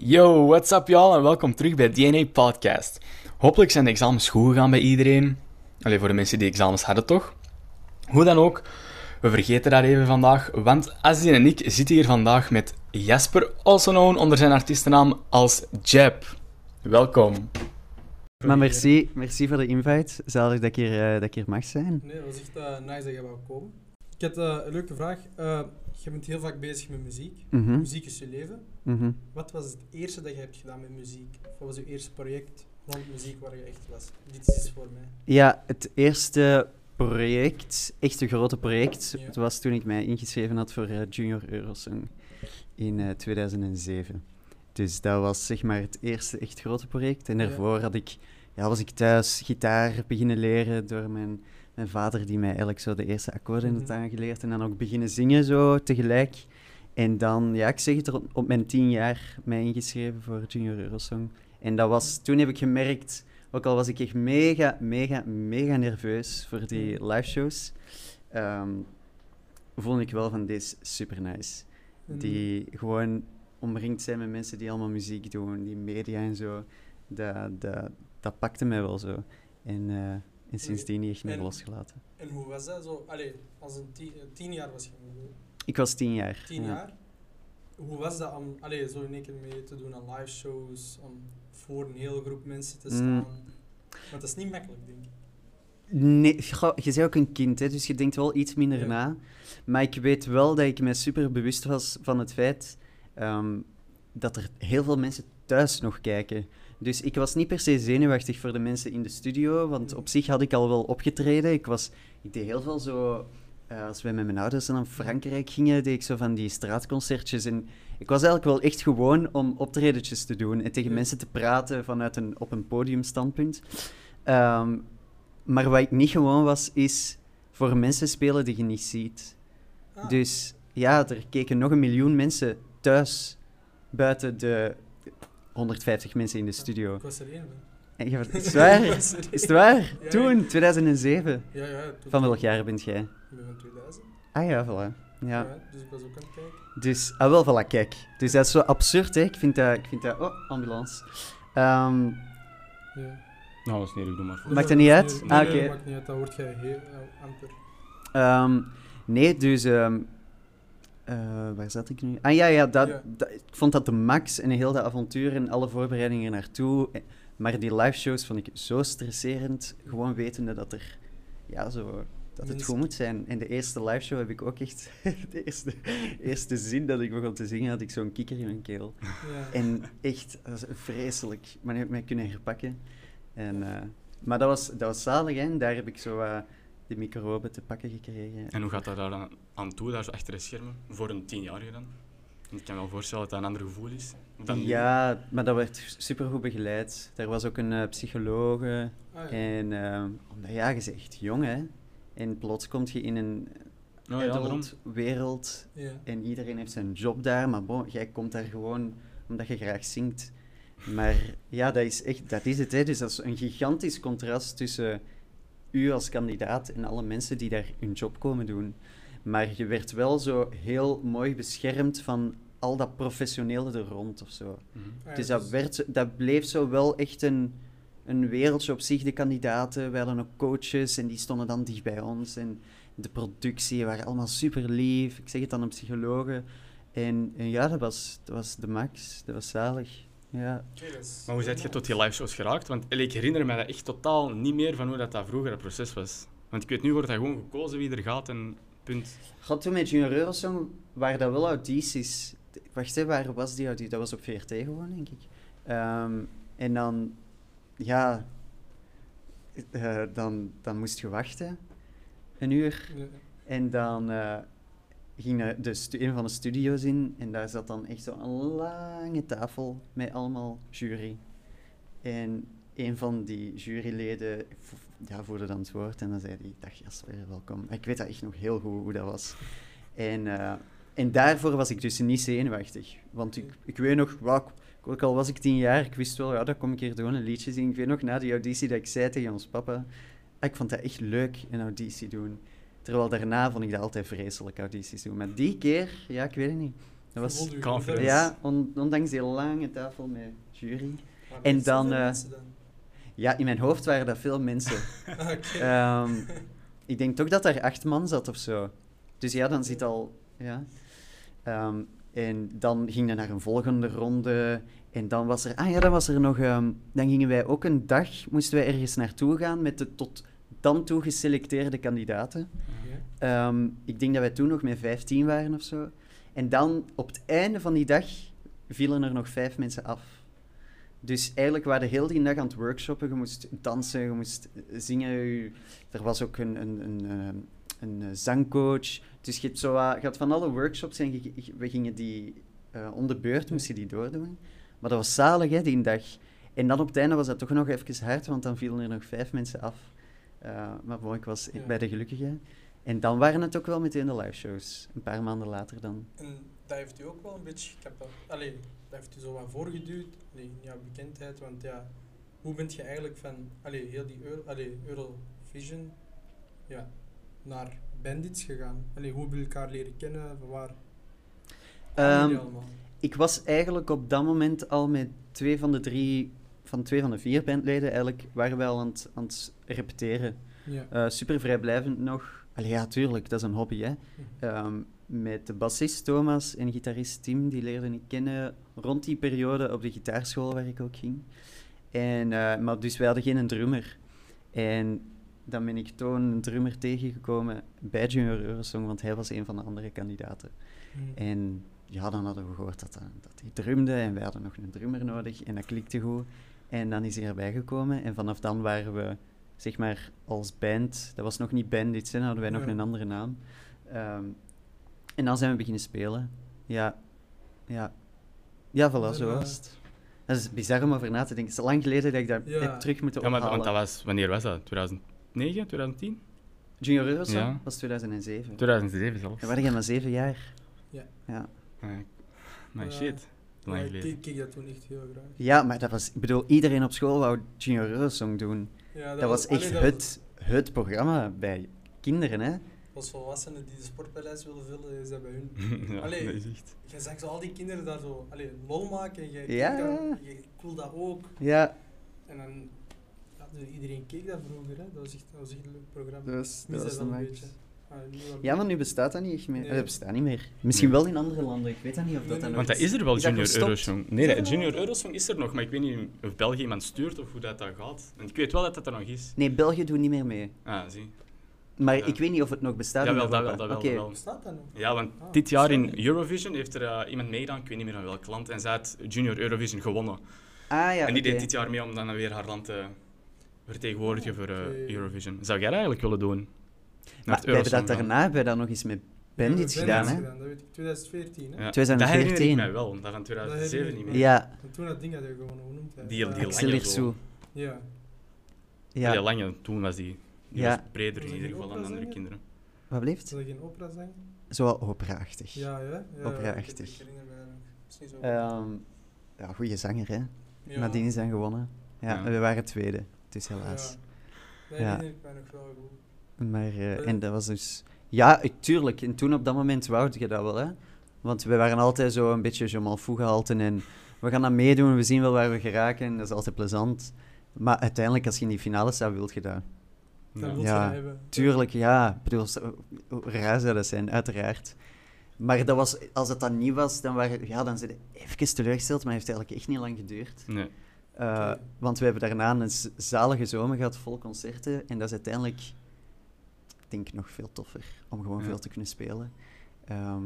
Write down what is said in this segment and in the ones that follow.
Yo, what's up y'all en welkom terug bij DNA Podcast. Hopelijk zijn de examens goed gegaan bij iedereen. Alleen voor de mensen die examens hadden toch? Hoe dan ook, we vergeten dat even vandaag, want Azien en ik zitten hier vandaag met Jasper, also known onder zijn artiestennaam als Jeb. Welkom. Maar merci, merci voor de invite. Zalig dat ik hier, eh, dat ik hier mag zijn. Nee, dat was echt eh, nice dat je wou komen. Ik heb eh, een leuke vraag. Eh, je bent heel vaak bezig met muziek. Mhm, Muziek is je leven. Mhm. Wat was het eerste dat je hebt gedaan met muziek? Wat was je eerste project rond muziek waar je echt was? Dit is voor mij. Ja, het eerste project, echt een grote project, Ja. was toen ik mij ingeschreven had voor eh, Junior Eurosong in eh, 2007. Dus dat was zeg maar het eerste echt grote project. En Ja. daarvoor had ik, ja, was ik thuis gitaar beginnen leren door mijn, mijn vader, die mij eigenlijk zo de eerste akkoorden had Mhm. aangeleerd. En dan ook beginnen zingen zo tegelijk. En dan, ja, ik zeg het, op, op mijn tien jaar mij ingeschreven voor Junior Eurosong. En dat was, toen heb ik gemerkt, ook al was ik echt mega, mega, mega nerveus voor die live shows, ehm, vond ik wel van deze super nice. En- Die gewoon omringd zijn met mensen die allemaal muziek doen, die media en zo. Dat, dat, dat pakte mij wel zo. En, eh, en sindsdien niet echt meer En- losgelaten. En hoe was dat zo? Allee, als een tien, tien jaar was je. Ik was tien jaar. Tien ja. jaar? Hoe was dat om allee, zo in één keer mee te doen aan live shows, om voor een hele groep mensen te Mm. staan? Want dat is niet makkelijk, denk ik. Nee, goh, je bent ook een kind, hè, dus je denkt wel iets minder Ja. na. Maar ik weet wel dat ik me super bewust was van het feit ehm, dat er heel veel mensen thuis nog kijken. Dus ik was niet per se zenuwachtig voor de mensen in de studio, want op zich had ik al wel opgetreden. Ik, was, ik deed heel veel zo... eh, als wij met mijn ouders naar Frankrijk gingen, deed ik zo van die straatconcertjes. En ik was eigenlijk wel echt gewoon om optredetjes te doen en tegen Ja. mensen te praten vanuit een, op een podiumstandpunt. Ehm, maar wat ik niet gewoon was, is voor mensen spelen die je niet ziet. Ah, Dus ja, er keken nog een miljoen mensen thuis buiten de 150 mensen in de studio. Ik was er één van. En je, is het waar? Is het waar? Ja, Toen, 2007. Ja, ja. toen- Van welk jaar bent jij? Ik ben van 2000. Ah ja, voilà. Ja. Ja, dus ik was ook aan het kijken. Dus, ah wel, voilà, kijk. Dus dat is zo absurd, hè. Ik vind dat... Ik vind dat oh, ambulance. Ehm, Ja. Nou, dat is niet erg, doe maar. Maakt dat niet uit? Nee, Ah, oké. maakt niet uit. Dat hoort jij heel eh, amper. Ehm, nee, dus... ehm, eh, waar zat ik nu? Ah ja, ja, dat, Ja. dat- ik vond dat de max en heel dat avontuur en alle voorbereidingen naartoe. Maar die live shows vond ik zo stresserend. Gewoon wetende dat er... Ja, zo... Dat het goed moet zijn. En de eerste live show heb ik ook echt... De eerste, eerste zin dat ik begon te zingen, had ik zo'n kikker in mijn keel. Ja. En echt, dat was vreselijk. Maar die heb ik mij kunnen herpakken. En, eh, maar dat was, dat was zalig, hè. Daar heb ik zo eh, de microben te pakken gekregen. En hoe gaat dat daar dan aan toe, daar zo achter de schermen, voor een tienjarige dan? Ik kan me wel voorstellen dat dat een ander gevoel is. Dan nu. Ja, maar dat werd supergoed begeleid. Er was ook een eh, psychologe. Ah, ja. En eh, omdat, ja, je bent echt jong, hè. En plots kom je in een Oh, ja, wereld Ja. en iedereen heeft zijn job daar. Maar bon, jij komt daar gewoon omdat je graag zingt. Maar ja, dat is, echt, dat is het. Hè. Dus dat is een gigantisch contrast tussen u als kandidaat en alle mensen die daar hun job komen doen. Maar je werd wel zo heel mooi beschermd van al dat professionele er rond of zo. Ah, ja, Dus dat, werd, dat bleef zo wel echt een, een wereldje op zich, de kandidaten. We hadden ook coaches en die stonden dan dicht bij ons. En de productie waren allemaal super lief. Ik zeg het dan een psychologe. En, en ja, dat was, dat was de max. Dat was zalig. Ja. Maar hoe zijt je tot die live shows geraakt? Want ik herinner me dat echt totaal niet meer van hoe dat, dat vroeger het proces was. Want ik weet, nu wordt dat gewoon gekozen wie er gaat en punt. Gaat toen met Junior Eurosong waren dat wel audities. Wacht, hè, waar was die auditie? Dat was op VRT gewoon, denk ik. Ehm, en dan, ja, eh, dan, dan moest je wachten. Een uur. Ja. En dan eh, ging er de stu- een van de studio's in en daar zat dan echt zo'n lange tafel met allemaal jury. En een van die juryleden ja, voerde dan het woord en dan zei hij, dag Jasper, welkom. Ik weet dat echt nog heel goed hoe dat was. En, eh, en daarvoor was ik dus niet zenuwachtig. Want ik, ik weet nog, wauw, ook al was ik tien jaar, ik wist wel, ja, dat kom ik hier doen, een liedje zingen. Ik weet nog, na die auditie, dat ik zei tegen ons papa, ah, ik vond dat echt leuk, een auditie doen. Terwijl daarna vond ik dat altijd vreselijk, audities doen. Maar die keer, ja, ik weet het niet. Dat was, confidence. ja, on- ondanks die lange tafel met jury. En dan, dan? Ja, in mijn hoofd waren dat veel mensen. Oké. Ehm, ik denk toch dat er acht man zat of zo. Dus ja, dan zit al... Ja. Ehm, en dan ging je naar een volgende ronde. En dan was er... Ah ja, dan was er nog... ehm, dan gingen wij ook een dag... Moesten wij ergens naartoe gaan met de tot dan toe geselecteerde kandidaten. Oké. Ehm, ik denk dat wij toen nog met 15 waren of zo. En dan, op het einde van die dag, vielen er nog vijf mensen af. Dus eigenlijk waren we heel die dag aan het workshoppen. Je moest dansen, je moest zingen. je- Er was ook een, een, een, ehm, een, eh, zangcoach. Dus je, hebt zo, wat- je had van alle workshops en je- we gingen die eh om de beurt moest je die doordoen. Maar dat was zalig, hè, die dag. En dan op het einde was dat toch nog even hard, want dan vielen er nog vijf mensen af. Eh, maar bon, ik was Ja. bij de gelukkige. En dan waren het ook wel meteen de live shows. Een paar maanden later dan. En dat heeft u ook wel een beetje, ik heb dat, dat heeft u zo wat voorgeduwd, allee, in jouw bekendheid, want ja, hoe bent je eigenlijk van, allee, heel die Euro, allee, Eurovision, ja, naar Bandits gegaan? Allee, hoe heb je elkaar leren kennen, van waar allemaal? Ik was eigenlijk op dat moment al met twee van de drie, van twee van de vier bandleden eigenlijk, waren we al aan het, aan het repeteren. Ja. Eh, super vrijblijvend nog. Allee, ja, tuurlijk, dat is een hobby, hè. Ehm, met de bassist Thomas en gitarist Tim, die leerde ik kennen rond die periode op de gitaarschool waar ik ook ging. En, eh, maar dus wij hadden geen drummer. En dan ben ik toen een drummer tegengekomen bij Junior Eurosong, want hij was een van de andere kandidaten. Mhm. En ja, dan hadden we gehoord dat, hij- dat hij drumde en wij hadden nog een drummer nodig en dat klikte goed. En dan is hij erbij gekomen en vanaf dan waren we, zeg maar, als band, dat was nog niet Bandits, hè, dan hadden wij nog Ja. een andere naam. Ehm, en dan zijn we beginnen spelen. Ja, ja. Ja, voilà, zo was het. Dat is bizar om over na te denken. Het is lang geleden dat ik dat Ja. heb terug moeten Ja, maar ophalen. want dat was, wanneer was dat? 2009, 2010? Junior Eurosong Ja. was 2007. 2007 zelfs. Dan waren jij maar zeven jaar. Ja. Ja. Maar Ja. shit, Ja, lang ik geleden. keek dat toen echt heel graag. Ja, maar dat was... Ik bedoel, iedereen op school wou Junior Eurosong doen. Ja, Dat was echt dat het, het programma bij kinderen, hè. Als volwassenen die de sportpaleis willen vullen, is dat bij hun. ja, Allee. dat is echt... Je zag zo al die kinderen daar zo allee, lol maken en je, Ja. keek dat, je ik wil dat ook. Ja, En dan, ja, dus iedereen keek dat vroeger, hè. dat was echt, dat was echt een leuk programma. dat was, dat was dat een max. beetje. Ah, Ja, maar nu bestaat dat niet echt meer. Nee. Dat bestaat niet meer. Misschien wel in andere landen, ik weet dat niet of dat Nee, dan nog Want dat is er wel, Is Junior? Eurosong. Nee, dat Junior? Eurosong is er nog, maar ik weet niet of België iemand stuurt of hoe dat, dat gaat. En ik weet wel dat dat er nog is. Nee, België doet niet meer mee. Ah, zie. Maar Ja. ik weet niet of het nog bestaat Jawel, in dat Europa. wel, dat wel, Oké. dat wel. Bestaat dat nog? Ja, want Ah, dit jaar in. Eurovision heeft er eh, iemand meegedaan, ik weet niet meer van welk land, en zij had Junior Eurovision gewonnen. Ah ja, en die deed dit jaar mee om dan weer haar land te vertegenwoordigen voor eh, oké. Eurovision. Zou jij dat eigenlijk willen doen? Naar Maar het we hebben dat daarna hebben we dat nog eens met Bandits Ja, gedaan, hè. Dat weet ik, 2014, hè. Ja, 2014. Dat herinner ik mij wel, dat van 2007 herinner niet meer. me. Ja, En toen dat ding had je gewoon, hij? Die- die lange zo. Ja. Ja. Heel lange, toen was die, die Ja. was breder in ieder geval dan andere kinderen. Wat blijft? Zal ik geen opera zingen? Zo operaachtig. Ja, ja. ja Opera-achtig. Is. Ehm, ja, goede zanger, hè. ja. Nadien is dan gewonnen. Ja, Ja. we waren tweede. Dus helaas. Ja. Ja. herinner ik mij nog wel goed. Maar, eh, Eh. en dat was dus... Ja, ik, tuurlijk. En toen op dat moment wou je dat wel, hè. Want we waren altijd zo een beetje je m'en gehalten en we gaan dat meedoen, we zien wel waar we geraken, dat is altijd plezant. Maar uiteindelijk, als je in die finale staat, wil je dat. Dat Ja. hebben. Tuurlijk, ja. Ik bedoel, hoe raar zou dat zijn, uiteraard. Maar dat was, als het dan niet was, dan, waren, ja, dan zit je even teleurgesteld, maar het heeft eigenlijk echt niet lang geduurd. Nee. Uh, Oké. Want we hebben daarna een zalige zomer gehad, vol concerten. En dat is uiteindelijk, ik denk, nog veel toffer om gewoon Ja. veel te kunnen spelen. Ehm,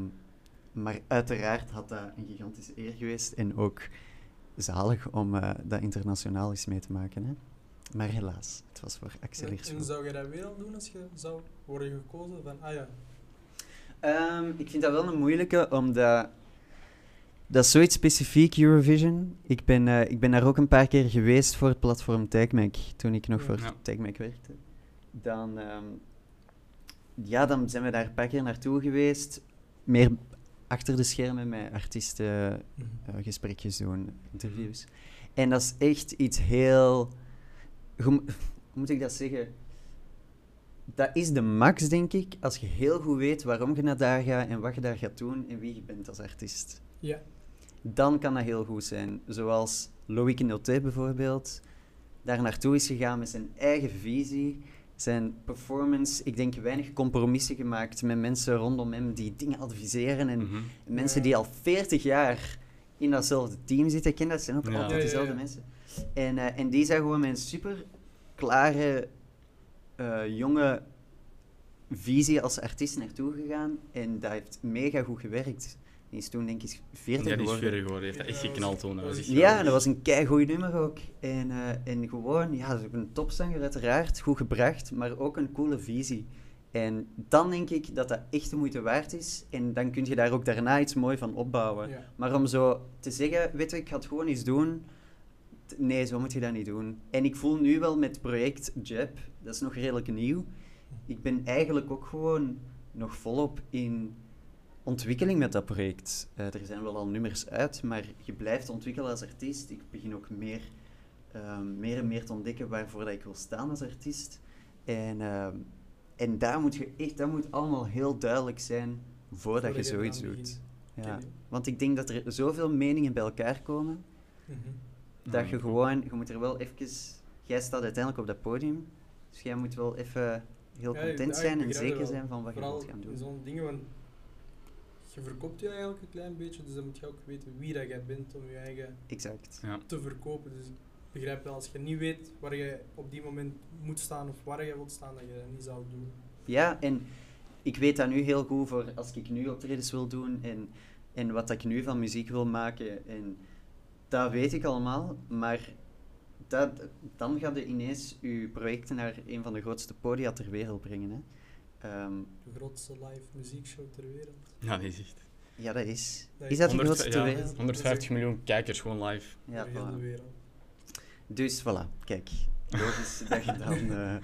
maar uiteraard had dat een gigantische eer geweest. En ook zalig om eh, dat internationaal eens mee te maken. Hè? Maar helaas, het was voor Axel En, zou je dat weer al doen als je zou worden gekozen? Van, ah ja, Ehm, ik vind dat wel een moeilijke, omdat dat is zoiets specifiek, Eurovision. Ik ben, eh, ik ben daar ook een paar keer geweest voor het platform TechMac, toen ik nog Ja. voor Ja. TechMac werkte. Dan, ehm, ja, dan zijn we daar een paar keer naartoe geweest. Meer achter de schermen met artiesten eh, gesprekjes doen, interviews. En dat is echt iets heel... Hoe, mo- hoe moet ik dat zeggen? dat is de max, denk ik, als je heel goed weet waarom je naar daar gaat en wat je daar gaat doen en wie je bent als artiest. Ja. Dan kan dat heel goed zijn. Zoals Loïc Noté bijvoorbeeld, daar naartoe is gegaan met zijn eigen visie, zijn performance. Ik denk weinig compromissen gemaakt met mensen rondom hem die dingen adviseren en Mhm. mensen Ja. die al 40 jaar in datzelfde team zitten. Ik ken dat, zijn ook Ja. altijd Ja, ja, dezelfde ja. mensen. En, eh, en die zijn gewoon met een super klare, eh, jonge visie als artiest naartoe gegaan. En dat heeft mega goed gewerkt. Die is toen denk ik 40 Ja, die is geworden. geworden. Heeft dat echt geknald was- toen. Dat was echt Ja, dat was een keigoed nummer ook. En, eh, en gewoon, ja, dat is ook een topzanger uiteraard, goed gebracht, maar ook een coole visie. En dan denk ik dat dat echt de moeite waard is. En dan kun je daar ook daarna iets mooi van opbouwen. Ja. Maar om zo te zeggen, weet je, ik ga het gewoon eens doen. Nee, zo moet je dat niet doen. En ik voel nu wel met project Jab, dat is nog redelijk nieuw. Ik ben eigenlijk ook gewoon nog volop in ontwikkeling met dat project. Eh, er zijn wel al nummers uit, maar je blijft ontwikkelen als artiest. Ik begin ook meer, ehm, meer en meer te ontdekken waarvoor dat ik wil staan als artiest. En, ehm, en daar moet je echt, dat moet allemaal heel duidelijk zijn voordat, Voordat je zoiets doet. Ja. Want ik denk dat er zoveel meningen bij elkaar komen, Mhm. Dat je gewoon, je moet er wel even, jij staat uiteindelijk op dat podium, dus jij moet wel even heel content ja, zijn ik en zeker dat wel. zijn van wat je wilt gaan doen. zo'n dingen, want je verkoopt je eigenlijk een klein beetje, dus dan moet je ook weten wie dat jij bent om je eigen Exact. Ja. te verkopen. Dus ik begrijp wel, als je niet weet waar je op die moment moet staan of waar je wilt staan, dat je dat niet zou doen. Ja, en ik weet dat nu heel goed voor als ik nu optredens wil doen en, en wat ik nu van muziek wil maken. En dat weet ik allemaal, maar dat, dan gaat je ineens je projecten naar een van de grootste podia ter wereld brengen. Hè. Ehm, De grootste live muziekshow ter wereld. Ja, die is echt. ja, dat is. Dat Is dat de 100 grootste ter ja, wereld? 150 miljoen kijkers gewoon live. Ja, de voilà. wereld. Dus voilà, kijk. Logisch dat je dan... eh,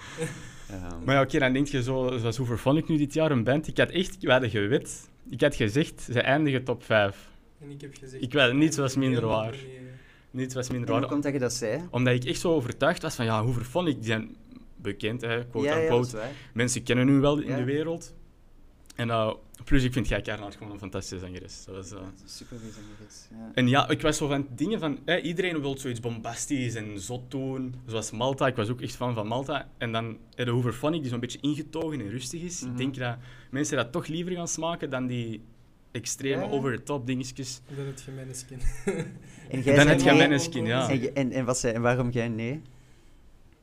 ehm, Maar ja, oké, dan denk je zo, zoals hoe vond ik nu dit jaar een band? Ik had echt, we hadden gewet. Ik had gezegd, ze eindigen top 5. En ik heb gezegd... Ik weet, niets was minder waar. Niets was minder en hoe waar. komt dat je dat zei? Omdat ik echt zo overtuigd was van, ja, hoe vond ik? Die zijn bekend, hè, quote ja, unquote. Mensen kennen nu wel in Ja. de wereld. En eh, plus, ik vind Gij gewoon een fantastische zangeres. Dat was, eh, Super zangeres, ja. En ja, ik was zo van dingen van... Hè, iedereen wil zoiets bombastisch en zot doen. Zoals Malta. Ik was ook echt fan van Malta. En dan hè, de Hooverphonic, die zo'n beetje ingetogen en rustig is. Mhm. Ik denk dat mensen dat toch liever gaan smaken dan die extreme, Ja. over-the-top dingetjes. En dan heb je mijn skin. En jij Dan je nee. Maneskin, ja. En, en, en, wat zei, en waarom jij nee?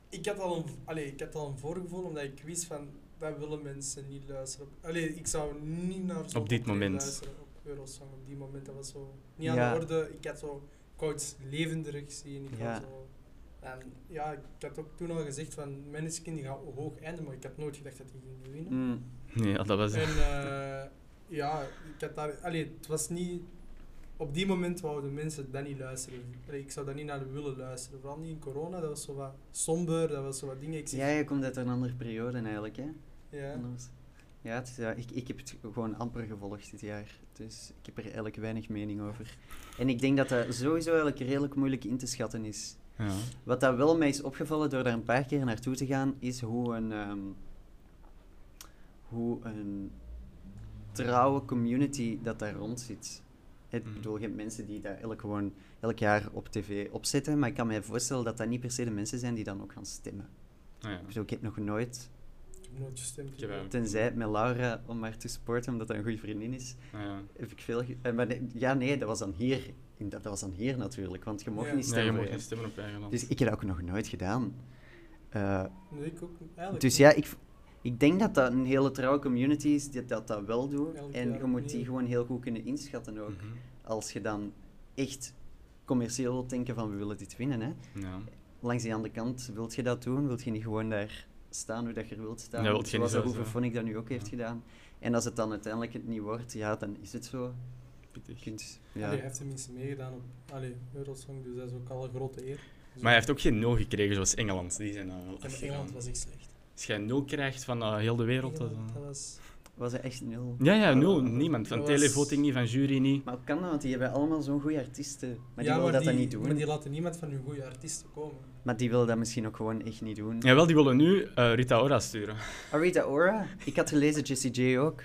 ik, had al een, allee, ik had al een voorgevoel, omdat ik wist van... Dat willen mensen niet luisteren. Op, allee, ik zou niet naar zo'n Op dit moment. luisteren op Eurosong. Op die moment, dat was zo... Niet aan Ja. de orde. Ik had zo... Ik wou iets levendigs zien. Ik Ja. zo... En ja, ik had ook toen al gezegd van... Maneskin die gaat hoog eindigen, maar ik had nooit gedacht dat die ging winnen. Mm, Nee, ja, dat was... En eh, ja, ik had daar, allee, het was niet. Op die moment wouden mensen dat niet luisteren. Allee, ik zou daar niet naar willen luisteren. Vooral niet in corona, dat was zo wat somber, dat was zo wat dingen. Ik zeg, ja, je komt uit een andere periode eigenlijk, hè? ja. Anders. Ja, het is, ja ik, ik heb het gewoon amper gevolgd dit jaar. Dus ik heb er eigenlijk weinig mening over. En ik denk dat dat sowieso eigenlijk redelijk moeilijk in te schatten is. Ja. Wat dat wel mij is opgevallen door daar een paar keer naartoe te gaan, is hoe een, ehm, hoe een trouwe community dat daar rond zit. Ik Mhm. bedoel, je hebt mensen die daar elk, gewoon elk jaar op tv opzetten, maar ik kan me voorstellen dat dat niet per se de mensen zijn die dan ook gaan stemmen. Ah, ja. Ik bedoel, ik heb nog nooit, Ik heb nooit gestemd. Ik heb wel- tenzij met Laura om haar te supporten, omdat dat een goede vriendin is, Ah, ja. heb ik veel... ge- eh, maar nee, ja, nee, dat was dan hier. Dat, was dan hier natuurlijk, want je mocht Ja. niet Nee, stemmen. je je. geen stemmen op eigen land. Dus ik heb dat ook nog nooit gedaan. Eh, Nee, ik ook niet. eigenlijk. dus niet. ja, ik, ik denk dat dat een hele trouwe community is die dat, dat wel doet. Elk En je moet die gewoon heel goed kunnen inschatten ook. Mhm. Als je dan echt commercieel wilt denken van we willen dit winnen. Hè. Ja. Langs die andere kant, wilt je dat doen? Wilt je niet gewoon daar staan hoe dat je er wilt staan? Ja, wilt Zoals zo- dat nu ook heeft gedaan. En als het dan uiteindelijk het niet wordt, ja, dan is het zo. Kunt, Allee, ja. hij heeft tenminste meegedaan op allee, Eurosong, dus dat is ook al een grote eer. Maar hij heeft ook geen nul gekregen zoals Engeland. Die zijn En Engeland was echt slecht. Als jij nul krijgt van eh, heel de wereld, dat, was... Was echt nul? Ja, ja, nul. Niemand. Van was- televoting niet, van jury niet. Maar hoe kan dat? Want die hebben allemaal zo'n goede artiesten. Maar die ja, willen dat die, dan niet doen. Maar die laten niemand van hun goede artiesten komen. Maar die willen dat misschien ook gewoon echt niet doen. Jawel, die willen nu eh, Rita Ora sturen. Arita Ora? Ik had gelezen Jessie J ook.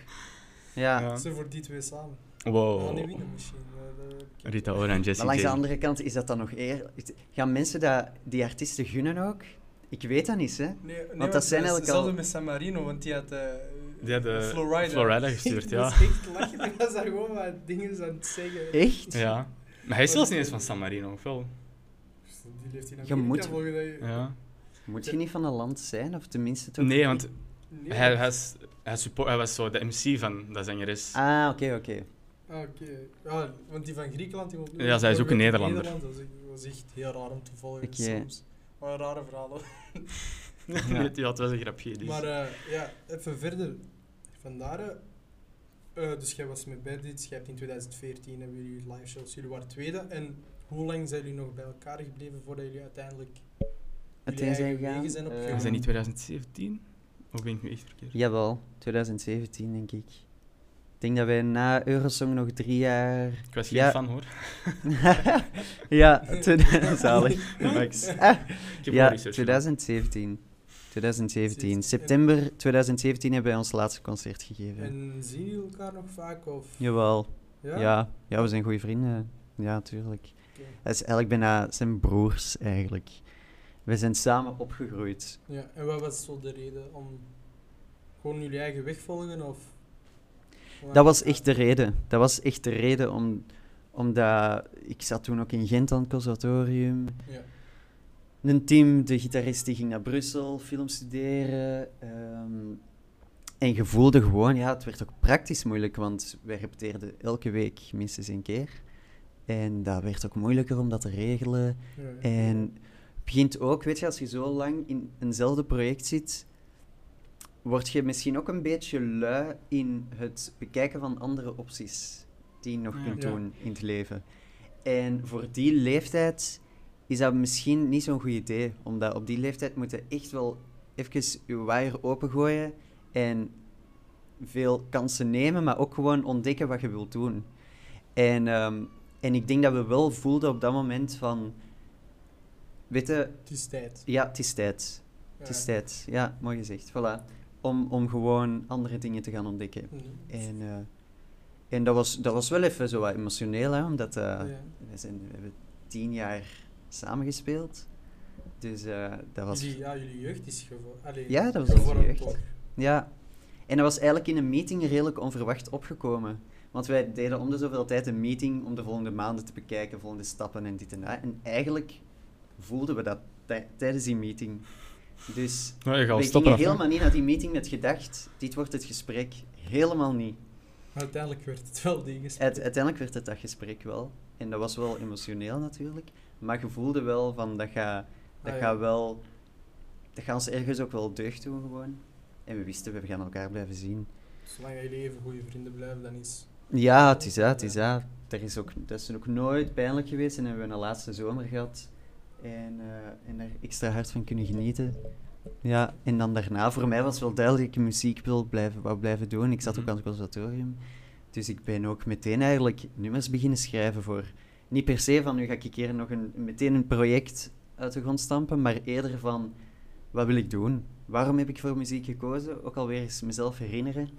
Ja. Ja. Ze voor die twee samen. Wow. gaan niet winnen misschien. eh, Rita Ora en Jessie Maar langs J. de andere kant is dat dan nog eer... Gaan mensen dat, die artiesten gunnen ook? Ik weet dat niet, hè. Nee, nee, Want dat zijn eigenlijk al- Hetzelfde met San Marino, want die had... eh Die had, eh, Florida. Florida gestuurd, ja. dat is echt lachen. Was daar gewoon wat dingen aan het zeggen. Echt? Ja. Maar hij is zelfs niet eens van San Marino, of wel? Die leeft in Je Amerika, moet- volgens mij. Ja. Moet je niet van een land zijn? Of tenminste toch... Nee, want Nee. hij, hij, is- hij, support, hij was zo de MC van dat zangeres. Ah, oké, oké. Ah, oké. Ja, want die van Griekenland... Die Ja, zij is ook een in Nederlander. Nederland, Dat was, echt heel raar om te volgen Oké. soms. Maar rare verhalen. Ja. ja, het was een grapje. Dus. Maar eh, ja, even verder. Vandaar... eh, eh, dus jij was met Bad Hits, jij hebt in 2014 hebben jullie live shows, jullie waren tweede. En hoe lang zijn jullie nog bij elkaar gebleven voordat jullie uiteindelijk Uiteen zijn zijn opgegaan. Is dat niet 2017? Of ben ik nu echt verkeerd? Jawel, 2017 denk ik. Ik denk dat wij na Eurosong nog drie jaar... Ik was geen Ja. fan hoor. ja, zalig. Max. Ah, Ik heb ja, wel research gedaan. 2017. 2017. En- September 2017 hebben wij ons laatste concert gegeven. En zien jullie elkaar nog vaak? Of? Jawel. Ja? Ja? Ja, we zijn goede vrienden. Ja, tuurlijk. Oké. Hij is eigenlijk bijna zijn broers, eigenlijk. We zijn samen opgegroeid. Ja, en wat was zo de reden om gewoon jullie eigen weg volgen? Of? Dat was echt de reden. Dat was echt de reden om, omdat ik zat toen ook in Gent aan het conservatorium. Ja. Een team, de gitarist, die ging naar Brussel film studeren. ehm, en je voelde gewoon, ja, het werd ook praktisch moeilijk, want wij repeteerden elke week minstens één keer. En dat werd ook moeilijker om dat te regelen. Ja. En het begint ook, weet je, als je zo lang in eenzelfde project zit, word je misschien ook een beetje lui in het bekijken van andere opties die je nog Ja. kunt Ja. doen in het leven. En voor die leeftijd is dat misschien niet zo'n goed idee, omdat op die leeftijd moet je echt wel even je waaier opengooien en veel kansen nemen, maar ook gewoon ontdekken wat je wilt doen. En, ehm, en ik denk dat we wel voelden op dat moment van, weet je, Het is tijd. ja, het is tijd. Het is tijd. Ja, mooi gezegd. Voilà. Om, om gewoon andere dingen te gaan ontdekken. Mhm. En, eh, en dat, was, dat was wel even zo wat emotioneel, hè, omdat eh, Ja. we, zijn, we hebben tien jaar samengespeeld. Dus eh, dat was... Jullie, ja, jullie jeugd is gevo- allee, Ja, dat was onze gevormd jeugd. Ja. En dat was eigenlijk in een meeting redelijk onverwacht opgekomen. Want wij deden om de zoveel tijd een meeting om de volgende maanden te bekijken, volgende stappen en dit en dat. En eigenlijk voelden we dat tij- tijdens die meeting. Dus Nou, we gingen helemaal niet naar die meeting met gedacht, dit wordt het gesprek. Helemaal niet. Maar uiteindelijk werd het wel die gesprek. Uite- uiteindelijk werd het dat gesprek wel. En dat was wel emotioneel natuurlijk. Maar je voelde wel van, dat gaat dat Ah, gaat ja. wel... Dat gaat ons ergens ook wel deugd doen gewoon. En we wisten, we gaan elkaar blijven zien. Zolang jullie even goede vrienden blijven, dan is... Ja, het is dat, het is dat. Er is ook, dat is ook nooit pijnlijk geweest en hebben we een laatste zomer gehad. En, eh, en er extra hard van kunnen genieten. Ja, en dan daarna, voor mij was wel duidelijk dat ik muziek wil blijven, wou blijven doen. Ik zat ook Mhm. aan het conservatorium. Dus ik ben ook meteen eigenlijk nummers beginnen schrijven voor... Niet per se van, nu ga ik een keer nog een, meteen een project uit de grond stampen, maar eerder van, wat wil ik doen? Waarom heb ik voor muziek gekozen? Ook alweer eens mezelf herinneren.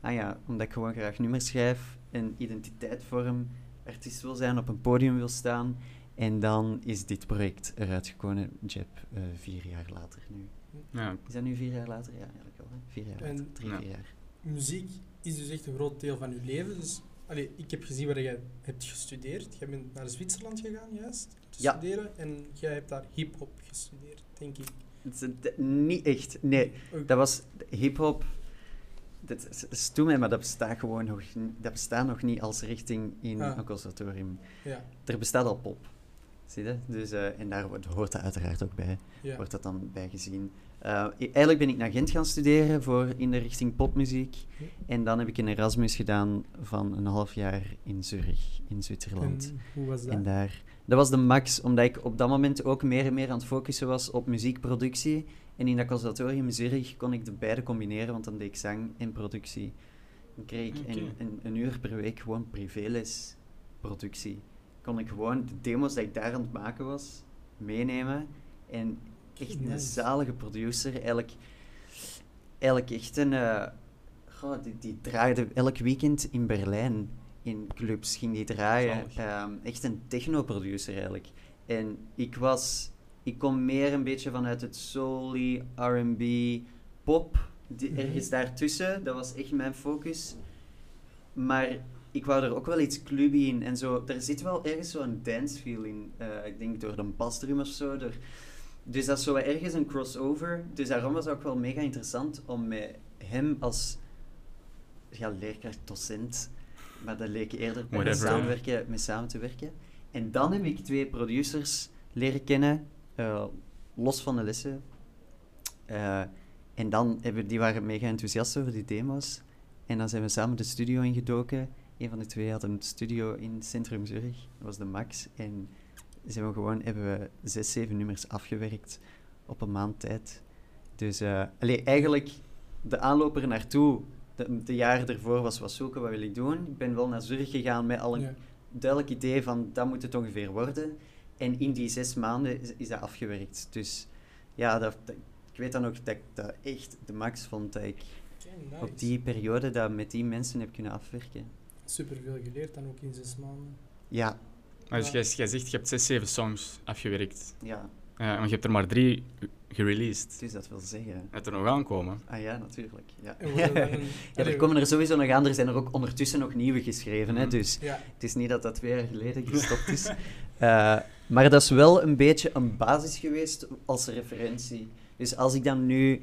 Ah ja, omdat ik gewoon graag nummers schrijf, een identiteit vorm, artiest wil zijn, op een podium wil staan. En dan is dit project eruit gekomen, Jeb, eh, vier jaar later nu. Ja. Is dat nu vier jaar later? Ja, eigenlijk wel. Hè? Vier jaar En- later, drie, Ja. vier jaar. Muziek is dus echt een groot deel van je leven. Dus, allee, ik heb gezien waar jij hebt gestudeerd. Jij bent naar Zwitserland gegaan, juist, te Ja. studeren. En jij hebt daar hip-hop gestudeerd, denk ik. Het is, niet echt, nee. Dat was hip-hop. Dat is- is toe mij, maar dat bestaat gewoon nog, dat bestaat nog niet als richting in Ah. een conservatorium. Ja, Er bestaat al pop. Zie je? Dus, eh, en daar wordt- hoort dat uiteraard ook bij. ja. Wordt dat dan bij gezien. Eh, eigenlijk ben ik naar Gent gaan studeren voor in de richting popmuziek. En dan heb ik een Erasmus gedaan van een half jaar in Zurich, in Zwitserland. En hoe was dat? En daar, dat was de max, omdat ik op dat moment ook meer en meer aan het focussen was op muziekproductie. En in dat conservatorium in Zurich kon ik de beide combineren, want dan deed ik zang en productie. Dan kreeg ik een, een, een uur per week gewoon privéles productie. Kon ik gewoon de demos die ik daar aan het maken was, meenemen. En echt een Nice. zalige producer. Eigenlijk, eigenlijk echt een... goh, die, die draaide elk weekend in Berlijn. In clubs ging die draaien. Ehm, echt een techno-producer eigenlijk. En ik was... Ik kom meer een beetje vanuit het soul R&B, pop. Die, Mhm. ergens daartussen. Dat was echt mijn focus. Maar ik wou er ook wel iets clubby in. En zo, er zit wel ergens zo'n dance feel in. eh, ik denk door de basdrum of zo. Door, dus dat is zo ergens een crossover. Dus daarom was het ook wel mega interessant om met hem als ja, leerkracht, docent, maar dat leek eerder Whatever. samenwerken, mee samen te werken. En dan heb ik twee producers leren kennen, eh, los van de lessen. Eh, en dan hebben die waren mega enthousiast over die demo's. En dan zijn we samen de studio ingedoken. Een van de twee had een studio in Centrum Zurich. Dat was de Max. En zijn we gewoon, hebben we zes, zeven nummers afgewerkt op een maand tijd. Dus allee, eigenlijk de aanloper naartoe, de, de jaren ervoor was wat zoeken, wat wil ik doen. Ik ben wel naar Zurich gegaan met al een Ja. duidelijk idee van dat moet het ongeveer worden. En in die zes maanden is, is dat afgewerkt. Dus ja, dat, dat- ik weet dan ook dat ik dat echt de max vond dat ik nice. op die periode dat met die mensen heb kunnen afwerken. Super veel geleerd dan ook in zes maanden. Ja, Maar dus Ja. jij, jij zegt, je hebt zes, zeven songs afgewerkt. ja, Ja, maar je hebt er maar drie gereleased. dus dat wil zeggen. Het er nog aankomen. Ah ja, natuurlijk. Ja, dat ja er komen er sowieso nog aan. Er zijn er ook ondertussen nog nieuwe geschreven. Hè, Mhm. dus Ja, Het is niet dat dat twee jaar geleden gestopt is. Eh, maar dat is wel een beetje een basis geweest als referentie. Dus als ik dan nu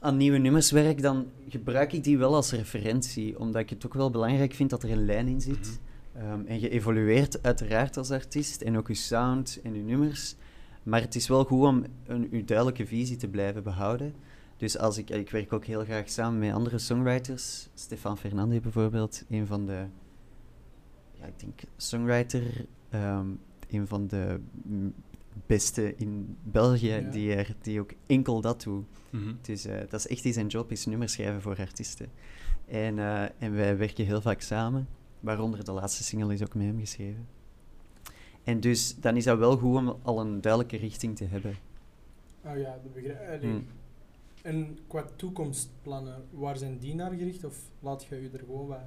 aan nieuwe nummers werk, dan gebruik ik die wel als referentie. Omdat ik het ook wel belangrijk vind dat er een lijn in zit. Ehm, en je evolueert uiteraard als artiest. En ook je sound en je nummers. Maar het is wel goed om een, je duidelijke visie te blijven behouden. Dus als ik, ik werk ook heel graag samen met andere songwriters. Stefan Fernandez bijvoorbeeld, een van de ja, ik denk songwriter, ehm, een van de beste in België, Ja. die, er, die ook enkel dat doet. Mhm. Dus eh, dat is echt die zijn job, is nummers schrijven voor artiesten. En, eh, en wij werken heel vaak samen, waaronder de laatste single is ook met hem geschreven. En dus dan is dat wel goed om al een duidelijke richting te hebben. oh ja, dat begrijp. Hmm. En qua toekomstplannen, waar zijn die naar gericht? Of laat je je er gewoon wat